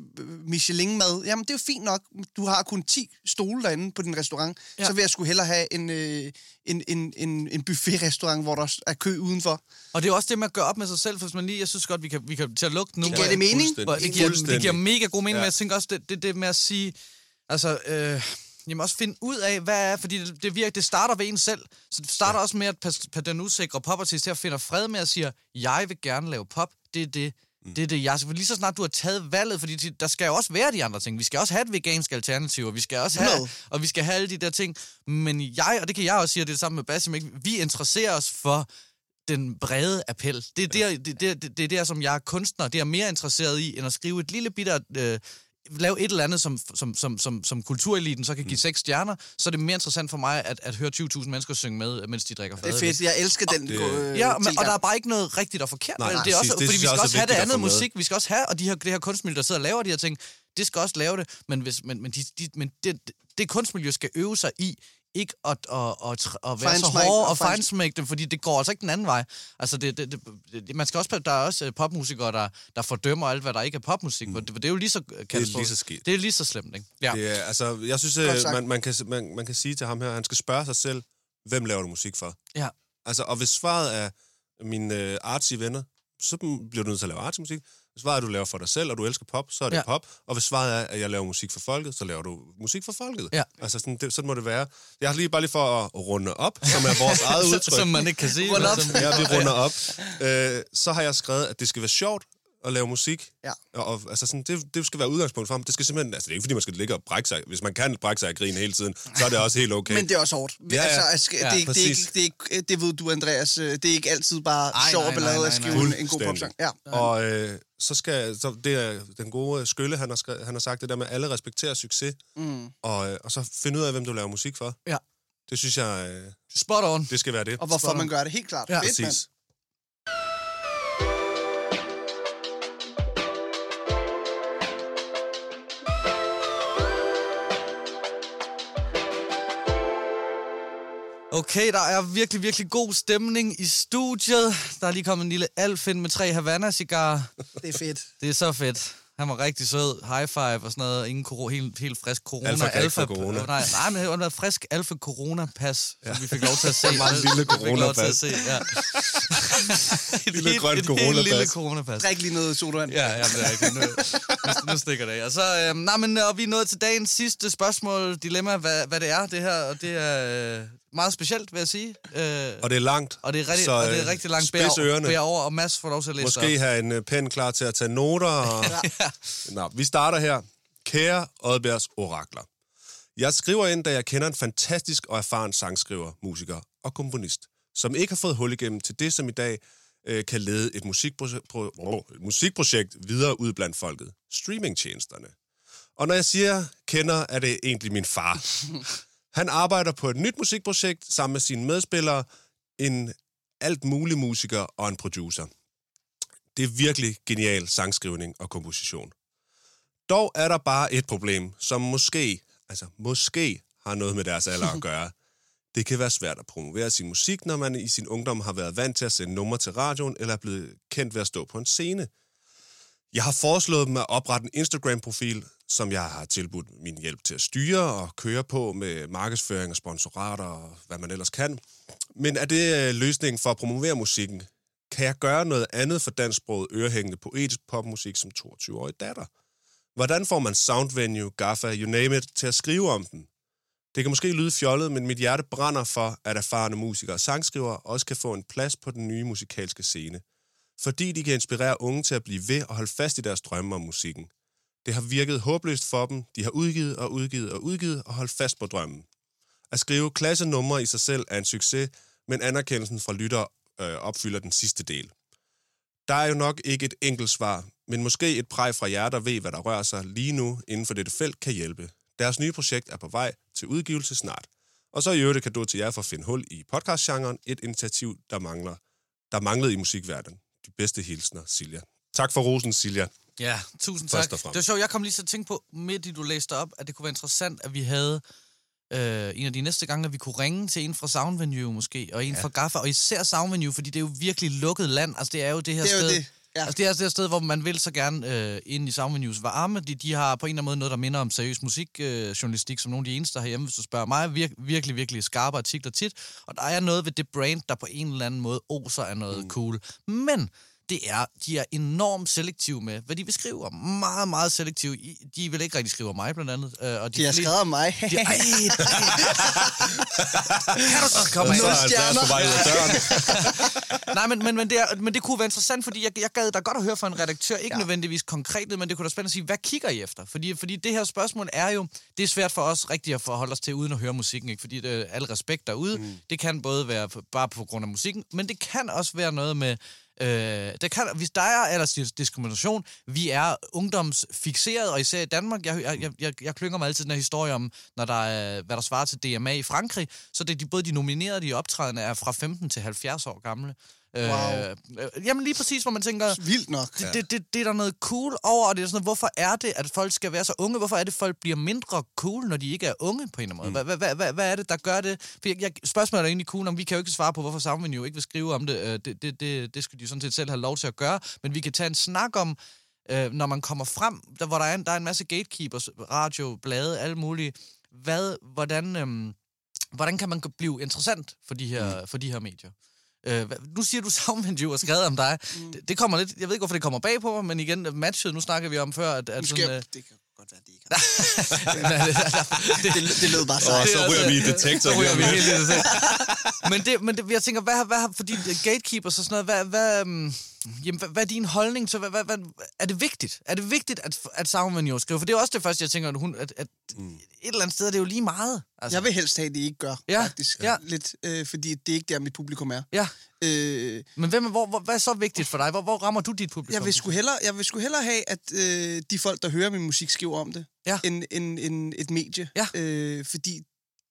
Michelin-mad. Jamen, det er jo fint nok. Du har kun 10 stole derinde på din restaurant. Ja. Så vil jeg skulle hellere have en, øh, en, en, en, en buffet-restaurant, hvor der er kø udenfor. Og det er også det med at gøre op med sig selv, for hvis man lige, jeg synes godt, vi kan, vi kan til at lukke nu. Det giver det mening. det, giver, det giver mega god mening. Ja. men jeg tænker også, det, det, det med at sige, altså, øh, jamen også finde ud af, hvad er, fordi det, det virker, det starter ved en selv. Så det starter ja. også med, at pas- den usikre popartist her finder fred med at sige, jeg vil gerne lave pop, det er det. Mm. Det er det, jeg For lige så snart du har taget valget, fordi de- der skal jo også være de andre ting. Vi skal også have et vegansk alternativ, og vi skal også have, 100. og vi skal have alle de der ting. Men jeg, og det kan jeg også sige, og det er det samme med Basim, ikke? vi interesserer os for den brede appel. Det er, der, det, det, det, det er der, som jeg er kunstner, det er mere interesseret i, end at skrive et lille bitte... Øh, lave et eller andet, som, som, som, som, som kultureliten så kan give seks stjerner, så er det mere interessant for mig, at, at høre 20.000 mennesker synge med, mens de drikker Det er fadøl. fedt. Jeg elsker den det- øh, Ja, men, og der er bare ikke noget rigtigt og forkert. Nej, nej, det er også. Det fordi vi skal også også have det andet musik. Vi skal også have, og de her, det her kunstmiljø, der sidder og laver de her ting, det skal også lave det. Men, hvis, men, men, de, de, men det, det kunstmiljø skal øve sig i ikke at, at, at, at, være så hård og fejnsmække dem, fordi det går altså ikke den anden vej. Altså, det, det, det, det, man skal også, der er også øh, popmusikere, der, der fordømmer alt, hvad der ikke er popmusik. Mm. Det, det er jo lige så katastrofe. lige så skidt. Det er lige så slemt, ikke? Ja. Det er, altså, jeg synes, øh, man, man, kan, man, man kan sige til ham her, at han skal spørge sig selv, hvem laver du musik for? ja. Altså, og hvis svaret er mine øh, artsy venner, så bliver du nødt til at lave artsy musik. Hvis svaret er, at du laver for dig selv, og du elsker pop, så er det Ja. pop. Og hvis svaret er, at jeg laver musik for folket, så laver du musik for folket. Ja. Altså, sådan, det, sådan må det være. Jeg har lige bare lige for at runde op, som er vores eget Så, udtryk. som man ikke kan sige. Rund men op. Ja, vi runder op. Øh, så har jeg skrevet, at det skal være sjovt at lave musik. Ja. Og, og altså sådan, det, det skal være udgangspunkt for ham. Det skal simpelthen, altså det er ikke fordi, man skal ligge og brække sig. Hvis man kan brække sig af grin hele tiden, så er det også helt okay. Men det er også hårdt. Ja, ja. Altså, altså, det, Ja, er ikke- det, er det, er ikke, det ved du, Andreas. øh, Det er ikke altid bare Ej, sjov og ballade at skrive en, en god popsang. Ja. Og øh, så skal så det er den gode Skylle, han har, han har sagt det der med, at alle respekterer succes, Mm. og, øh, og så finde ud af, hvem du laver musik for. Ja. Det synes jeg, øh, Spot on. det skal være det. Og hvorfor man gør det, helt klart. Ja. Fedt. Præcis. Okay, der er virkelig, virkelig god stemning i studiet. Der er lige kommet en lille alf ind med tre Havana-cigarer. Det er fedt. Det er så fedt. Han var rigtig sød. High five og sådan noget. Ingen koro, helt, helt frisk corona. Alfa få corona. Nej, nej, men han var frisk alfa corona pas, ja. som vi fik lov til at se. Lille fik lov til at coronapas. se, ja. et Lille helt- grønt et helt lille coronapas. coronapas. Drik lige noget sodavand. Ja, ja, det er rigtigt. Nu, nu, nu stikker det af. Og så, øhm, nej, men, og vi er nået til dagens sidste spørgsmål, dilemma, hvad, hvad det er, det her, og det er øh, meget specielt, vil jeg sige. Øh, Og det er langt. og det er rigtig, så, og det øh, er rigtig langt bær, bær over, og Mads får lov til at læse Måske have en øh, pen klar til at tage noter. Og... Nå, vi starter her. Kære Oddbjergs orakler. Jeg skriver ind, da jeg kender en fantastisk og erfaren sangskriver, musiker og komponist, som ikke har fået hul igennem til det, som i dag øh, kan lede et musikprojekt, pro, et musikprojekt videre ud blandt folket. Streamingtjenesterne. Og når jeg siger kender, er det egentlig min far. Han arbejder på et nyt musikprojekt sammen med sine medspillere, en alt mulig musiker og en producer. Det er virkelig genial sangskrivning og komposition. Dog er der bare et problem, som måske, altså måske har noget med deres alder at gøre. Det kan være svært at promovere sin musik, når man i sin ungdom har været vant til at sende numre til radioen, eller er blevet kendt ved at stå på en scene. Jeg har foreslået dem at oprette en Instagram-profil, som jeg har tilbudt min hjælp til at styre og køre på med markedsføring og sponsorater og hvad man ellers kan. Men er det øh, løsningen for at promovere musikken? Kan jeg gøre noget andet for dansksproget ørehængende poetisk popmusik som 22-årig datter? Hvordan får man Soundvenue, Gaffa, you name it, til at skrive om den? Det kan måske lyde fjollet, men mit hjerte brænder for, at erfarne musikere og sangskrivere også kan få en plads på den nye musikalske scene. Fordi de kan inspirere unge til at blive ved og holde fast i deres drømme om musikken. Det har virket håbløst for dem. De har udgivet og udgivet og udgivet og holdt fast på drømmen. At skrive klassenumre i sig selv er en succes, men anerkendelsen fra lytter øh, opfylder den sidste del. Der er jo nok ikke et enkelt svar, men måske et præg fra jer, der ved, hvad der rører sig lige nu inden for dette felt, kan hjælpe. Deres nye projekt er på vej til udgivelse snart. Og så i øvrigt et du til jer for at finde hul i podcastgenren, et initiativ, der mangler, der manglede i musikverdenen. De bedste hilsner, Silja. Tak for rosen, Silja. Ja, tusind tak. Det var sjovt, jeg kom lige til at tænke på, midt i du læste op, at det kunne være interessant, at vi havde øh, en af de næste gange, at vi kunne ringe til en fra Soundvenue måske, og en ja. fra Gaffa, og især Soundvenue, fordi det er jo virkelig lukket land. Altså, det er jo det her Det er sted... det, ja. Altså, det er altså det her sted, hvor man vil så gerne øh, ind i Soundvenues varme. De, de har på en eller anden måde noget, der minder om seriøs musikjournalistik, øh, som nogle af de eneste herhjemme, hvis du spørger mig. Vir- virkelig, virkelig skarpe artikler tit. Og der er noget ved det brand, der på en eller anden måde oser af noget mm. cool. Men det er, de er enormt selektive med, hvad de vil skrive om. Meget, meget selektive. De vil ikke rigtig skrive om mig, blandt andet. øh, Og De har fleste- skrevet om mig. De, ej, kan du så komme Så af? er Andreas på vej ud af døren. Nej, men, men, men, det er, men det kunne være interessant, fordi jeg, jeg gad da godt at høre fra en redaktør, ikke ja. Nødvendigvis konkret, men det kunne da spændende at sige, hvad kigger I efter? Fordi, fordi det her spørgsmål er jo, det er svært for os rigtig at forholde os til, uden at høre musikken, ikke? fordi det, al respekt derude, mm. det kan både være bare på grund af musikken, men det kan også være noget med, Øh, der, kan, hvis der er aldersdiskrimination, vi er ungdomsfixeret, og især i Danmark, jeg, jeg, jeg- jeg, jeg klynger mig altid den her historie om, når der er, hvad der svarer til DMA i Frankrig, så det er de, både de nominerede og de optrædende er fra 15 til 70 år gamle. Wow. Øh, øh, jamen lige præcis, hvor man tænker, Vildt nok. det, det, det, det er der noget cool over, og det er sådan noget, hvorfor er det, at folk skal være så unge? Hvorfor er det, at folk bliver mindre cool, når de ikke er unge på en eller anden måde? Hvad, hvad, hvad, hvad er det, der gør det? For jeg, jeg, spørgsmålet er egentlig cool, om vi kan jo ikke svare på, hvorfor Sammen jo ikke vil skrive om det. Øh, Det, det, det, det skal de jo sådan set selv have lov til at gøre. Men vi kan tage en snak om, øh, når man kommer frem, der, hvor der er, en, der er en masse gatekeepers, radio, blade, alle mulige. Hvad, hvordan, øhm, hvordan kan man blive interessant for de her, mm. for de her medier? Øh, nu siger du, Soundvenue har skrevet om dig. Mm. Det, det kommer lidt... Jeg ved ikke, hvorfor det kommer bag på mig, men igen, matchet, nu snakker vi om før, at... at Måske, sådan, øh, det kan godt være, det ikke det, Det, det lød bare Og sejt. så ryger vi i detektor. så ryger vi helt i det selv. Men, det, men det, jeg tænker, hvad, hvad, fordi gatekeepers og sådan noget, hvad, hvad, um, jamen, hvad, hvad er din holdning til, hvad, hvad, hvad, er det vigtigt? Er det vigtigt, at, at Soundvenue skriver? For det er også det første, jeg tænker, at, hun, at, at mm. et eller andet sted er det jo lige meget. Altså, Jeg vil helst have, at de ikke gør, Ja, faktisk. ja. Lidt, øh, fordi det er ikke der, mit publikum er. Ja, Øh, men hvem, hvor, hvor, hvad er så vigtigt for dig? Hvor, hvor rammer du dit publikum? jeg, vil sgu hellere, jeg vil sgu hellere have, at øh, de folk, der hører min musik, skriver om det, Ja. end, end, end et medie. Ja. Øh, fordi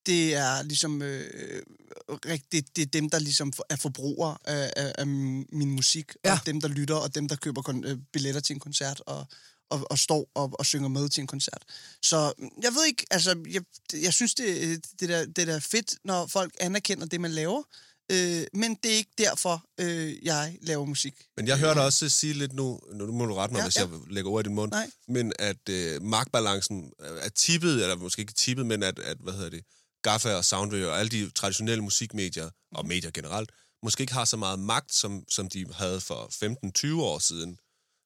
det er ligesom øh, rigtigt, det er dem, der ligesom er forbrugere af, af, af min musik, Ja. og dem, der lytter, og dem, der køber kon- øh, billetter til en koncert, og, og, og står og, og synger med til en koncert. Så mm, jeg ved ikke, altså, jeg, jeg synes, det, det, der, det der er fedt, når folk anerkender det, man laver. Øh, men det er ikke derfor, øh, jeg laver musik. Men jeg hørte også sige lidt nu, nu må du rette mig, Ja, ja, hvis ja. jeg lægger ord i din mund, Nej. men at øh, magtbalancen er tippet, eller måske ikke tippet, men at, at hvad hedder det, GAFA og Soundwave og alle de traditionelle musikmedier, og medier generelt, måske ikke har så meget magt, som, som de havde for 15-20 år siden.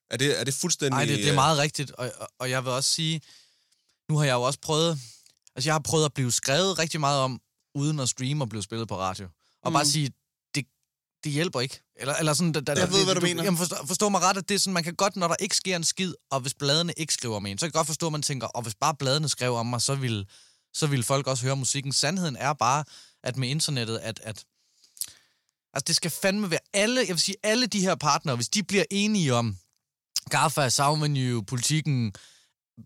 Er det, er det fuldstændig... Nej, det, det er øh, meget rigtigt, og, og, og jeg vil også sige, nu har jeg jo også prøvet, altså jeg har prøvet at blive skrevet rigtig meget om, uden at streame og blive spillet på radio. Og mm. bare sige, det, det hjælper ikke. Eller, eller sådan, der, der, Jeg ved, det, hvad du mener. Jamen forstå, forstå mig ret, at det er sådan, man kan godt, når der ikke sker en skid, og hvis bladene ikke skriver om en, så kan jeg godt forstå, at man tænker, og hvis bare bladene skrev om mig, så vil, så vil folk også høre musikken. Sandheden er bare, at med internettet, at, at altså det skal fandme være alle, jeg vil sige, alle de her partnere, hvis de bliver enige om, GAFA, Soundvenue, Politikken,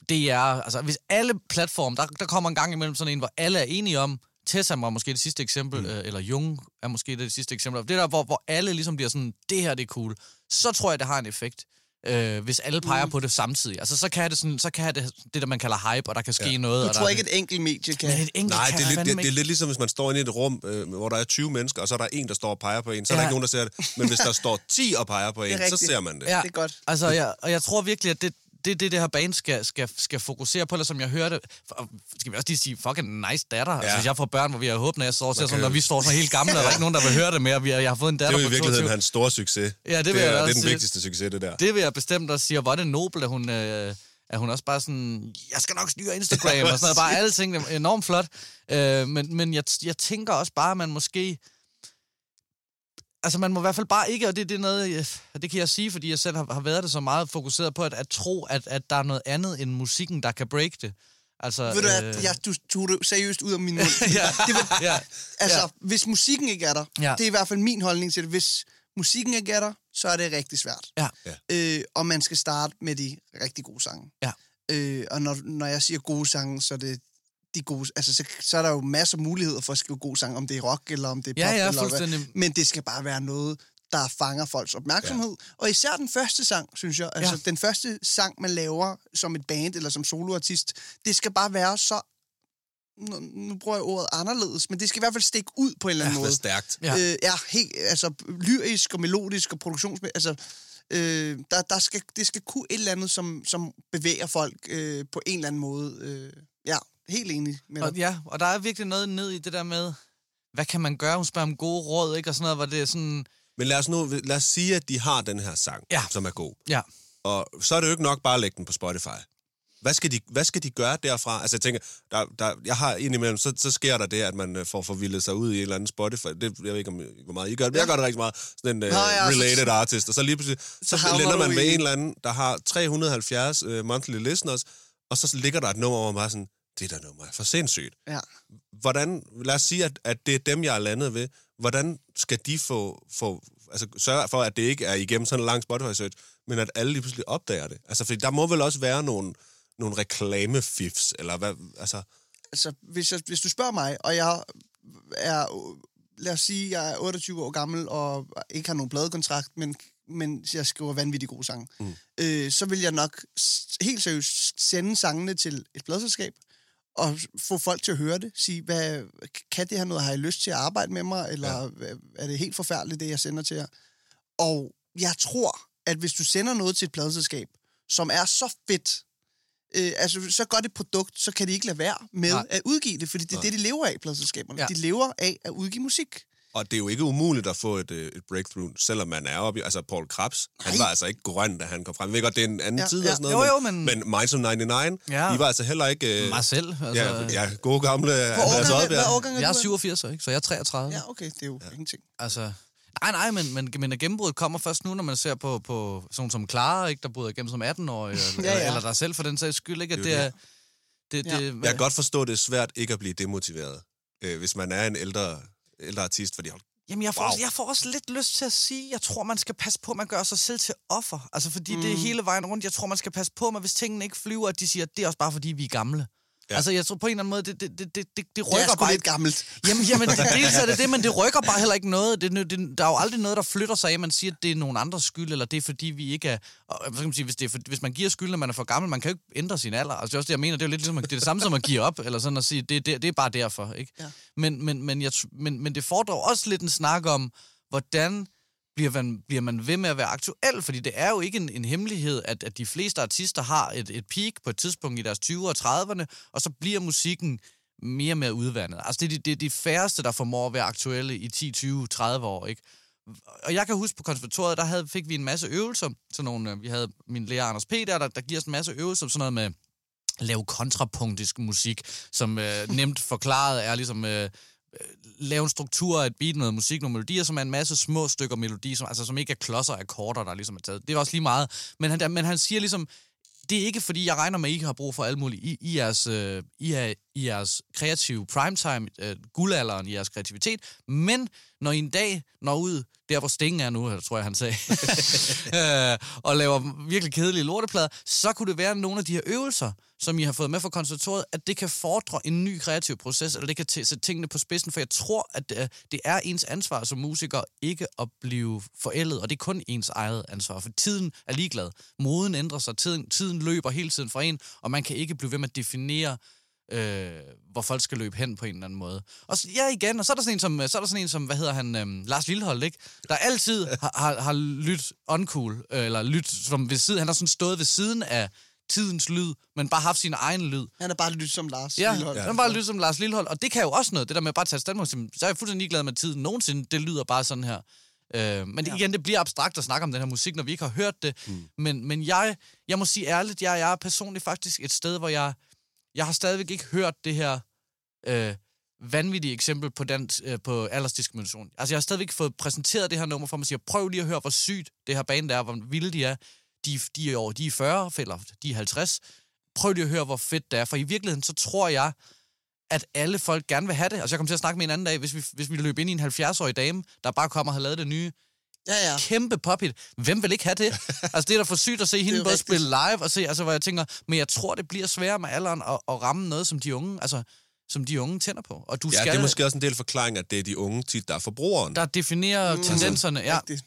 DR, altså hvis alle platforme, der, der kommer en gang imellem sådan en, hvor alle er enige om, Tessam var måske det sidste eksempel, mm. øh, eller Jung er måske det sidste eksempel, det der, hvor, hvor alle ligesom bliver sådan, det her det er cool, så tror jeg, det har en effekt. Øh, hvis alle peger mm. på det samtidig. Altså, så kan det, sådan, så kan det, det der, man kalder hype, og der kan ske ja. noget. Du og tror der, ikke, et enkelt medie kan... Men et enkelt Nej, kan det er, lidt, det, det er lidt ligesom, hvis man står inde i et rum, øh, hvor der er 20 mennesker, og så er der en, der står og peger på en. Så er der Ja. ikke nogen, der ser det. Men hvis der står 10 og peger på en, så ser man det. Ja, Det er godt. Altså, jeg, og jeg tror virkelig, at det, det, det, det her band skal, skal, skal fokusere på, eller som jeg hørte, for, skal vi også lige sige, fucking nice datter. Ja. Altså, jeg får børn, hvor vi har håbet, når jeg står sådan, jo- når vi står så helt gamle, og der er ikke nogen, der vil høre det mere. Vi har, jeg har fået en Det er datter jo i virkeligheden 22. hans store succes. Ja, det vil det jeg er, da det er også den vigtigste succes, det der. Det vil jeg bestemt også sige, og hvor er det nobelt, at hun, øh, at hun også bare sådan, jeg skal nok styre Instagram, og sådan noget. Bare alle ting, enormt flot. Øh, men men jeg, jeg tænker også bare, at man måske... Altså, man må i hvert fald bare ikke, og det, det er noget, det kan jeg sige, fordi jeg selv har, har været det så meget fokuseret på, at, at tro, at, at der er noget andet end musikken, der kan break det. Altså, Ved du hvad, jeg, du tog det seriøst ud af min mund. ja, Det var, ja, altså, ja. hvis musikken ikke er der, Ja. det er i hvert fald min holdning til det. Hvis musikken ikke er der, så er det rigtig svært. Ja. Øh, og man skal starte med de rigtig gode sange. Ja. Øh, og når, når jeg siger gode sange, så er det de gode... Altså, så, så er der jo masser af muligheder for at skrive gode sange, om det er rock, eller om det er Ja, pop, ja, eller hvad. Men det skal bare være noget, der fanger folks opmærksomhed. Ja. Og især den første sang, synes jeg. Altså, Ja. den første sang, man laver som et band eller som soloartist, det skal bare være så... Nu, nu bruger jeg ordet anderledes, men det skal i hvert fald stikke ud på en eller anden Det måde. stærkt. Ja. Øh, ja, helt, altså lyrisk og melodisk og produktions... Altså, øh, der, der skal, det skal kunne et eller andet, som, som bevæger folk øh, på en eller anden måde. Øh, ja, helt enig med Og, dig. ja, og der er virkelig noget ned i det der med, hvad kan man gøre? Hun spørger om gode råd, ikke? Og sådan noget, hvor det er sådan... Men lad os nu lad os sige, at de har den her sang, Ja. som er god. Ja, Og så er det jo ikke nok bare at lægge den på Spotify. Hvad skal de, hvad skal de gøre derfra? Altså jeg tænker, der, der, jeg har indimellem, så, så sker der det, at man øh, får forvildet sig ud i en eller anden Spotify. Det, jeg ved ikke, om, hvor meget I gør det, men jeg gør det rigtig meget. Sådan en uh, Nå, ja, så- related artist. Og så lige pludselig, så, havner lander man med i- en eller anden, der har 370 uh, monthly listeners, og så ligger der et nummer, hvor man bare sådan, det der nummer er for sindssygt. Ja. Hvordan, lad os sige, at, at det er dem, jeg er landet ved. Hvordan skal de få, få altså, sørge for, at det ikke er igennem sådan en lang Spotify-search, men at alle lige pludselig opdager det? Altså, fordi der må vel også være nogle, nogle reklamefifs, eller hvad, altså... altså, hvis, jeg, hvis du spørger mig, og jeg er, lad os sige, jeg er 28 år gammel, og ikke har nogen pladekontrakt, men, men jeg skriver vanvittigt gode sange, mm. øh, så vil jeg nok helt seriøst sende sangene til et pladselskab, og få folk til at høre det. Sige, hvad, kan det her noget? Har I lyst til at arbejde med mig? Eller ja. er det helt forfærdeligt, det jeg sender til jer? Og jeg tror, at hvis du sender noget til et pladselskab, som er så fedt, øh, altså så godt et produkt, så kan de ikke lade være med Nej. Nej. at udgive det, fordi det er det, de lever af, pladselskaberne. Ja. De lever af at udgive musik. Og det er jo ikke umuligt at få et, øh, et breakthrough, selvom man er oppe i... Altså, Paul Krabs, han Nej. var altså ikke grøn, da han kom frem. Jeg ved godt, det er en anden Ja, tid ja. og sådan noget. Jo, jo, men... men- Minds of 99, Ja. de var altså heller ikke... Øh, mig selv. Altså, ja, ja, gode gamle Hvor Andreas Oddbjerg. årgang er jeg er du? 87, ikke? så jeg er 33. Ja, okay, det er jo ja. ingenting. Altså, nej, nej, men, men, men gennembruddet kommer først nu, når man ser på, på sådan som Clara, ikke, der bryder igennem som 18-årig, eller, Ja, ja. eller der selv for den sags skyld, ikke? At Det det er er... Det, Ja. det, Jeg kan godt forstå, at det er svært ikke at blive demotiveret, øh, hvis man er en ældre, ældre artist, fordi hold Jamen, jeg får, Wow. wow. jeg får også lidt lyst til at sige, jeg tror, man skal passe på, at man gør sig selv til offer. Altså, fordi mm. det er hele vejen rundt. Jeg tror, man skal passe på, at hvis tingene ikke flyver, at de siger, at det er også bare, fordi vi er gamle. Ja. Altså, jeg tror på en eller anden måde, det, det, det, det, det Det rykker er sgu bare lidt gammelt. Jamen, jamen dels er det det, men det rykker bare heller ikke noget. Det, det, der er jo aldrig noget, der flytter sig af, man siger, at det er nogen andres skyld, eller det er fordi, vi ikke er... Og, skal man sige, hvis, det er for, hvis man giver skylden, at man er for gammel, man kan jo ikke ændre sin alder. Altså, det er også det, jeg mener. Det er jo lidt ligesom, det er det samme som at give op, eller sådan at sige, det, det, det er bare derfor, ikke? Ja. Men, men, men, jeg, men, men det fordrer også lidt en snak om, hvordan bliver man, bliver man ved med at være aktuel? Fordi det er jo ikke en, en hemmelighed, at, at de fleste artister har et, et peak på et tidspunkt i deres 20'ere og 30'erne, og så bliver musikken mere og mere udvandet. Altså, det er de, det er de færreste, der formår at være aktuelle i 10, 20, 30 år, ikke? Og jeg kan huske på konservatoriet, der havde, fik vi en masse øvelser. Sådan nogle, øh, vi havde min lærer Anders P. der, der, der giver os en masse øvelser, sådan noget med lave kontrapunktisk musik, som øh, nemt forklaret er ligesom øh, lave en struktur af et beat, noget musik, nogle melodier, som er en masse små stykker melodi, som, altså, som ikke er klodser af akkorder, der ligesom er taget. Det er også lige meget. Men han, men han siger ligesom, det er ikke fordi, jeg regner med, at I har brug for alt muligt i, i, jeres, øh, i, er, i jeres kreative primetime, øh, guldalderen i jeres kreativitet, men når I en dag når ud, der hvor Sting er nu, tror jeg, han sagde, øh, og laver virkelig kedelige lorteplader, så kunne det være nogle af de her øvelser, som I har fået med fra konservatoriet, at det kan fordre en ny kreativ proces, eller det kan t- sætte tingene på spidsen, for jeg tror, at øh, det er ens ansvar som musiker ikke at blive forældet, og det er kun ens eget ansvar, for tiden er ligeglad. Moden ændrer sig, tiden, tiden løber hele tiden fra en, og man kan ikke blive ved med at definere øh, hvor folk skal løbe hen på en eller anden måde. Og så, ja, igen, og så er der sådan en som, så er der sådan en som hvad hedder han, øhm, Lars Lillehold, ikke? Der altid har, har, har lyttet uncool, øh, eller lyttet som ved siden, han har sådan stået ved siden af tidens lyd, men bare haft sin egen lyd. Han er bare lidt som Lars. Ja, Lillehold. ja. han var lidt som Lars Lillehold, og det kan jo også noget, det der med at bare tage standpunkt, så er jeg fuldstændig glad med at tiden nogensinde, det lyder bare sådan her. Øh, men Ja. igen, det bliver abstrakt at snakke om den her musik, når vi ikke har hørt det. Mm. Men, men jeg, jeg må sige ærligt, jeg, jeg er personligt faktisk et sted, hvor jeg, jeg har stadigvæk ikke hørt det her øh, vanvittige eksempel på, den, øh, på aldersdiskrimination. Altså, jeg har stadigvæk fået præsenteret det her nummer for mig, og siger, prøv lige at høre, hvor sygt det her band er, hvor vilde de er. De, de er over, de er 40, eller de er 50. Prøv lige at høre, hvor fedt det er, for i virkeligheden, så tror jeg, at alle folk gerne vil have det. Altså, jeg kommer til at snakke med en anden dag, hvis vi, hvis vi løber ind i en 70-årig dame, der bare kommer og har lavet det nye Ja, ja. kæmpe pophit. Hvem vil ikke have det? altså, det er da for sygt at se hende både rigtigt. spille live og se, altså, hvor jeg tænker, men jeg tror, det bliver sværere med alderen at, at ramme noget, som de unge, altså, som de unge tænder på. Og du Ja, skal, det er måske også en del forklaring, at det er de unge tit, der er forbrugeren. der definerer mm, tendenserne. Ja, Rigtigt.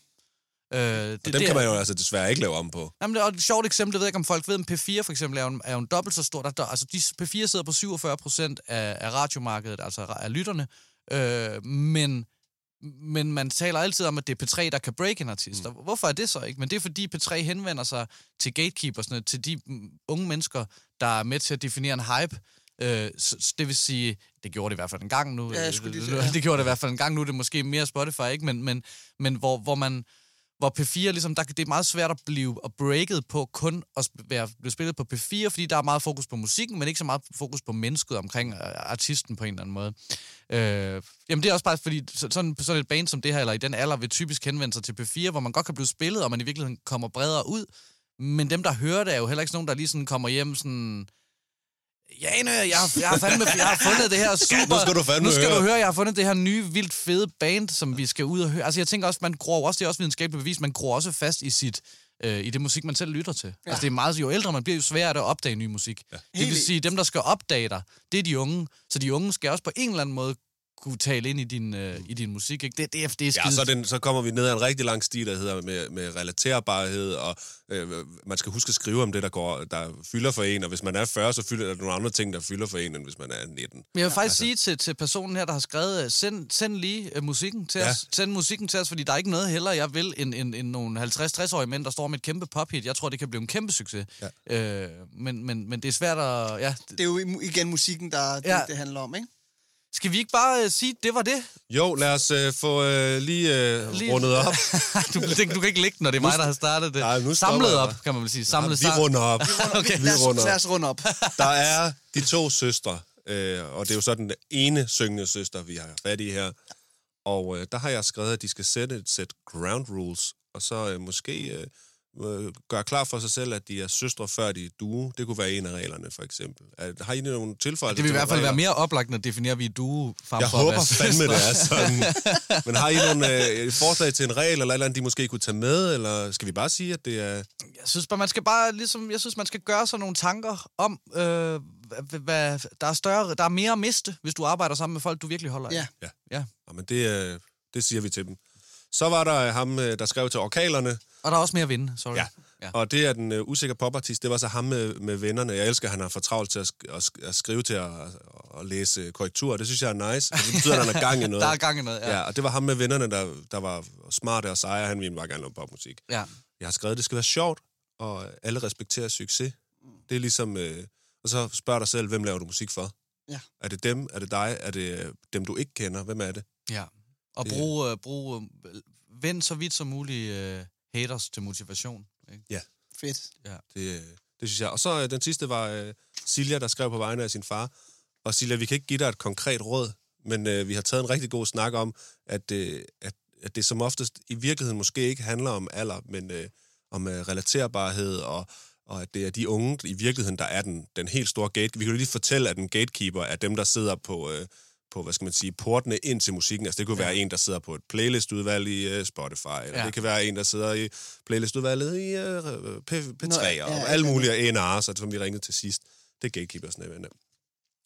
øh, det, og dem kan man jo altså desværre ikke lave om på. Jamen, det er et sjovt eksempel, jeg ved ikke, om folk ved, om P4 for eksempel er jo en, er jo en dobbelt så stor. Der, der, altså, de, P4 sidder på 47 procent af, af radiomarkedet, altså af lytterne, øh, men, men man taler altid om, at det er P3, der kan break en artist. Mm. Hvorfor er det så ikke? Men det er, fordi P3 henvender sig til gatekeepersne, til de mm, unge mennesker, der er med til at definere en hype. Øh, så, det vil sige, det gjorde det i hvert fald en gang nu. Ja, sige, det, ja. det gjorde det i hvert fald en gang nu. Det er måske mere Spotify, ikke? Men, men, men hvor, hvor man hvor P4 ligesom, der, det er meget svært at blive at breaket på kun at være, blive spillet på P4, fordi der er meget fokus på musikken, men ikke så meget fokus på mennesket omkring øh, artisten på en eller anden måde. Øh, jamen det er også bare fordi, sådan, sådan et band som det her, eller i den alder, vil typisk henvende sig til P4, hvor man godt kan blive spillet, og man i virkeligheden kommer bredere ud, men dem, der hører det, er jo heller ikke sådan nogen, der lige sådan kommer hjem sådan... Jane, jeg har, jeg har, fandme, jeg har fundet det her super... Nu skal du fandme nu skal høre. du høre, jeg har fundet det her nye, vildt fede band, som vi skal ud og høre. Altså, jeg tænker også, man gror også, det er også videnskabeligt bevis, man gror også fast i sit øh, i det musik, man selv lytter til. Ja. Altså, det er meget, jo ældre man bliver, jo sværere er det at opdage ny musik. Ja. Det vil sige, dem, der skal opdage dig, det er de unge. Så de unge skal også på en eller anden måde kunne tale ind i din, øh, i din musik. Ikke? Det, det, er, det er skide... Ja, så, den, så kommer vi ned ad en rigtig lang sti, der hedder med, med relaterbarhed, og øh, man skal huske at skrive om det, der, går, der fylder for en, og hvis man er 40, så fylder der nogle andre ting, der fylder for en, end hvis man er 19. Men jeg vil faktisk altså... sige til, til personen her, der har skrevet, øh, send, send lige uh, musikken til Ja. os. Send musikken til os, fordi der er ikke noget heller, jeg vil, end, end, end nogle 50-60-årige mænd, der står med et kæmpe pophit. Jeg tror, det kan blive en kæmpe succes. Ja. Øh, men, men, men det er svært at... Ja. Det er jo igen musikken, der det, Ja. det handler om, ikke? Skal vi ikke bare uh, sige, det var det? Jo, lad os øh, få øh, lige, øh, Lige- rundet op. du, du kan ikke ligge, den, når det er mig, der har startet det. Nej, nu Samlet op, kan man vel sige. Samlet vi runder op. Okay. Vi Lad runder lad op. os runde op. Der er de to søstre, øh, og det er jo så den ene syngende søster, vi har fat i her. Og øh, der har jeg skrevet, at de skal sætte et sæt ground rules, og så øh, måske øh, øh, gøre klar for sig selv, at de er søstre, før de er duo. Det kunne være en af reglerne, for eksempel. Er, har I nogle tilføjelser? Det vil i hvert fald nogle være regler? mere oplagt, når definerer vi duo frem Jeg for at håber være fandme, det er sådan. Men har I nogle øh, forslag til en regel, eller et eller andet, de måske kunne tage med, eller skal vi bare sige, at det er... Jeg synes bare, man skal bare ligesom, jeg synes, man skal gøre sig nogle tanker om, øh, hvad- hvad, der, er større, der er mere at miste, hvis du arbejder sammen med folk, du virkelig holder af. Ja. ja. Ja, men det, øh, det siger vi til dem. Så var der ham, øh, der skrev til orkalerne, Og der er også mere at vinde, sorry. Ja. ja. og det er den øh, usikre popartist. Det var så ham med, med vennerne. Jeg elsker, at han har for travlt til at, sk- at, sk- at skrive til at, at læse øh, korrektur. Det synes jeg er nice. Altså, Det betyder, at han er gang i noget. Der er gang i noget, ja. Ja, og det var ham med vennerne, der, der var smarte og seje. Han ville bare gerne lave popmusik. ja. Jeg har skrevet, at det skal være sjovt, og alle respekterer succes. Det er ligesom... Øh, og så spørg dig selv, hvem laver du musik for? Ja. Er det dem? Er det dig? Er det øh, dem, du ikke kender? Hvem er det? Ja, og bruge, øh, bruge øh, vend så vidt som muligt øh, haters til motivation. Ikke? Fedt. Ja. Det, det synes jeg. Og så øh, den sidste var øh, Silja, der skrev på vegne af sin far. Og Silja, vi kan ikke give dig et konkret råd, men øh, vi har taget en rigtig god snak om, at, øh, at, at det som oftest i virkeligheden måske ikke handler om alder, men øh, om øh, relaterbarhed, og, og at det er de unge i virkeligheden, der er den, den helt store gate. Vi kan jo lige fortælle, at en gatekeeper er dem, der sidder på... Øh, på, hvad skal man sige, portene ind til musikken. Altså, det kunne ja. være en, der sidder på et playlistudvalg i uh, Spotify, eller ja. Ja. det kan være en, der sidder i playlistudvalget i uh, P- P3, Nå, og ja, ja, alle ja. mulige A&R's, som vi ringede til sidst. Det er gatekeepers, øh.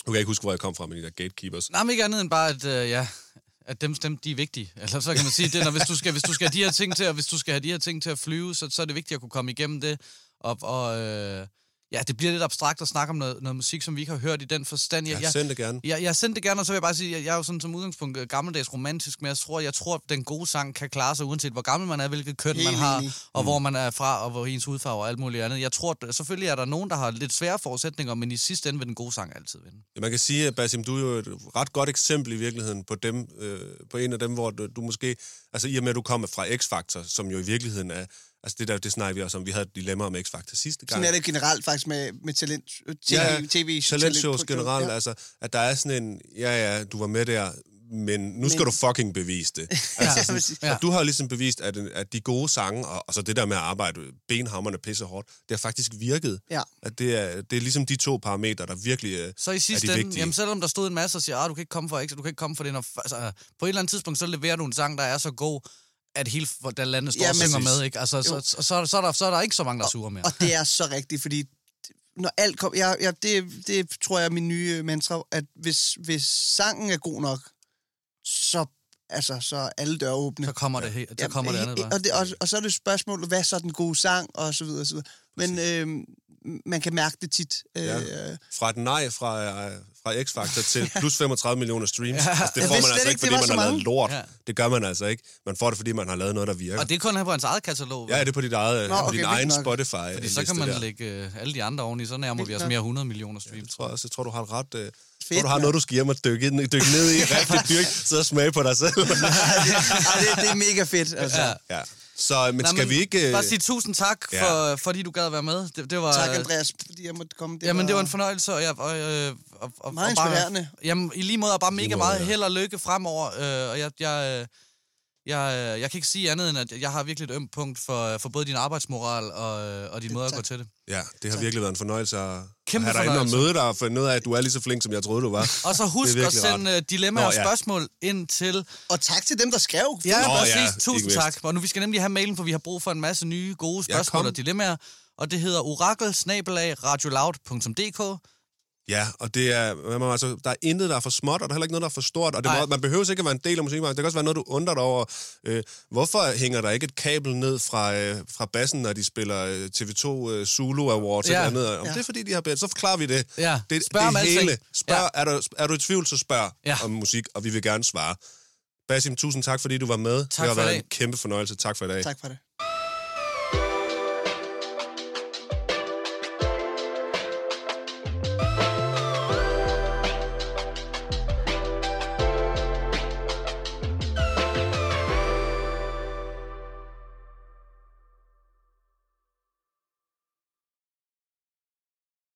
Nu kan ikke huske, hvor jeg kom fra med de der gatekeepers. Nej, men ikke andet end bare, at, øh, ja, at dem, dem, de er vigtige. Eller så kan man sige, det, når, hvis, du skal, hvis du skal have de her ting til, at, hvis du skal have de her ting til at flyve, så, så er det vigtigt at kunne komme igennem det. Og, og øh, ja, det bliver lidt abstrakt at snakke om noget, noget musik, som vi ikke har hørt i den forstand. Jeg jeg, send det gerne. Jeg, jeg sendte det gerne, og så vil jeg bare sige, at jeg er jo sådan som udgangspunkt øh, gammeldags romantisk, men jeg tror, jeg tror, at den gode sang kan klare sig, uanset hvor gammel man er, hvilket køn Helt man har, enig. og hvor man er fra, og hvor ens hudfarve og alt muligt andet. Jeg tror, at selvfølgelig er der nogen, der har lidt svære forudsætninger, men i sidste ende vil den gode sang altid vinde. Ja, man kan sige, at Basim, du er jo et ret godt eksempel i virkeligheden på dem, øh, på en af dem, hvor du, du måske, altså i og med, at du kommer fra X-Factor, som jo i virkeligheden er, altså det der, det snakker vi også om, vi havde et dilemma om X-Factor sidste gang. Sådan er det generelt faktisk med, med talent, TV, Ja, TV talentshows talent- generelt, Ja. altså, at der er sådan en, ja ja, du var med der, men nu skal Men- du fucking bevise det. altså, sådan, Ja. ja. Du har ligesom bevist, at, at de gode sange, og, og så det der med at arbejde benhammerne pisse hårdt, det har faktisk virket. Ja. At det er, det er ligesom de to parametre, der virkelig øh, Så i er sidste de ende, jamen selvom der stod en masse og siger, at du kan ikke komme for X, du kan ikke komme for det, når, altså, på et eller andet tidspunkt, så leverer du en sang, der er så god, at hele der landet står Ja, og synger med, ikke? Altså, så, så, så, så, er der, så er der ikke så mange, der er sure mere. Og det er så rigtigt, fordi når alt kom, jeg, jeg, det, det tror jeg er min nye mantra, at hvis, hvis sangen er god nok, så, altså, så alle døre åbne. Så kommer det, he- så kommer det andet bare. Og, det, og, og så er det spørgsmålet, hvad er så den gode sang, og så videre, og så videre. Men øh, man kan mærke det tit. Øh, Ja. fra et nej fra, øh, fra X-Factor til plus 35 millioner streams. Ja. Altså, det Jeg får man altså ikke, ikke, det fordi man har lavet lort. Ja. Det gør man altså ikke. Man får det, fordi man har lavet noget, der virker. Og det er kun her på hans eget katalog. Ja, det er på dit eget, Nå, okay, din egen nok. Spotify. Fordi så kan man lægge øh, alle de andre oveni, så nærmer vi os mere 100 millioner streams. Jeg tror, også, jeg tror, du har et ret... Øh, Fedt, tror, du har noget, du skal hjem og dykke, ind, dykke ned i. Rigtig dyrke, sidde og smage på dig selv. Ej, det, det er mega fedt, altså. Ja. ja. Så, men Nej, skal men vi ikke... øh, Bare sige tusind tak, ja. for, fordi du gad være med. Det, det var, Tak, Andreas, fordi jeg måtte komme. Det Jamen, det var en fornøjelse, og, jeg, og, øh, og, og, Meget og bare, inspirerende. Jamen, i lige måde, og bare mega måde, meget ja. held og lykke fremover. Øh, og jeg, jeg, øh, jeg, øh, jeg kan ikke sige andet, end at jeg har virkelig et ømt punkt for, for både din arbejdsmoral og, øh, og din måde at tak. gå til det. Ja, det har virkelig været en fornøjelse at Kæmpe have dig inde og møde dig og finde ud af, at du er lige så flink, som jeg troede, du var. Og så husk at sende rart. øh, dilemmaer Nå, og ja. spørgsmål ind til... Og tak til dem, der skrev. Ja, Nå, præcis. ja, Tusind tak. Og nu vi skal nemlig have mailen, for vi har brug for en masse nye, gode Ja, spørgsmål kom. og dilemmaer. Og det hedder orakel Ja, og det er, man må, altså, der er intet, der er for småt, og der er heller ikke noget, der er for stort. Og det må, man behøver ikke at være en del af musikbranchen. Det kan også være noget, du undrer dig over. Øh, hvorfor hænger der ikke et kabel ned fra, øh, fra bassen, når de spiller øh, TV2 øh, Zulu Awards? Ja. Eller andet? Om Ja. det er, fordi de har bedt. Så forklarer vi det. Ja. Det, Spørg om det alting. hele. Spørg, Ja. er, du, er du i tvivl, så spørg Ja. om musik, og vi vil gerne svare. Basim, tusind tak, fordi du var med. Tak det har været en kæmpe fornøjelse. Tak for i dag. Tak for det.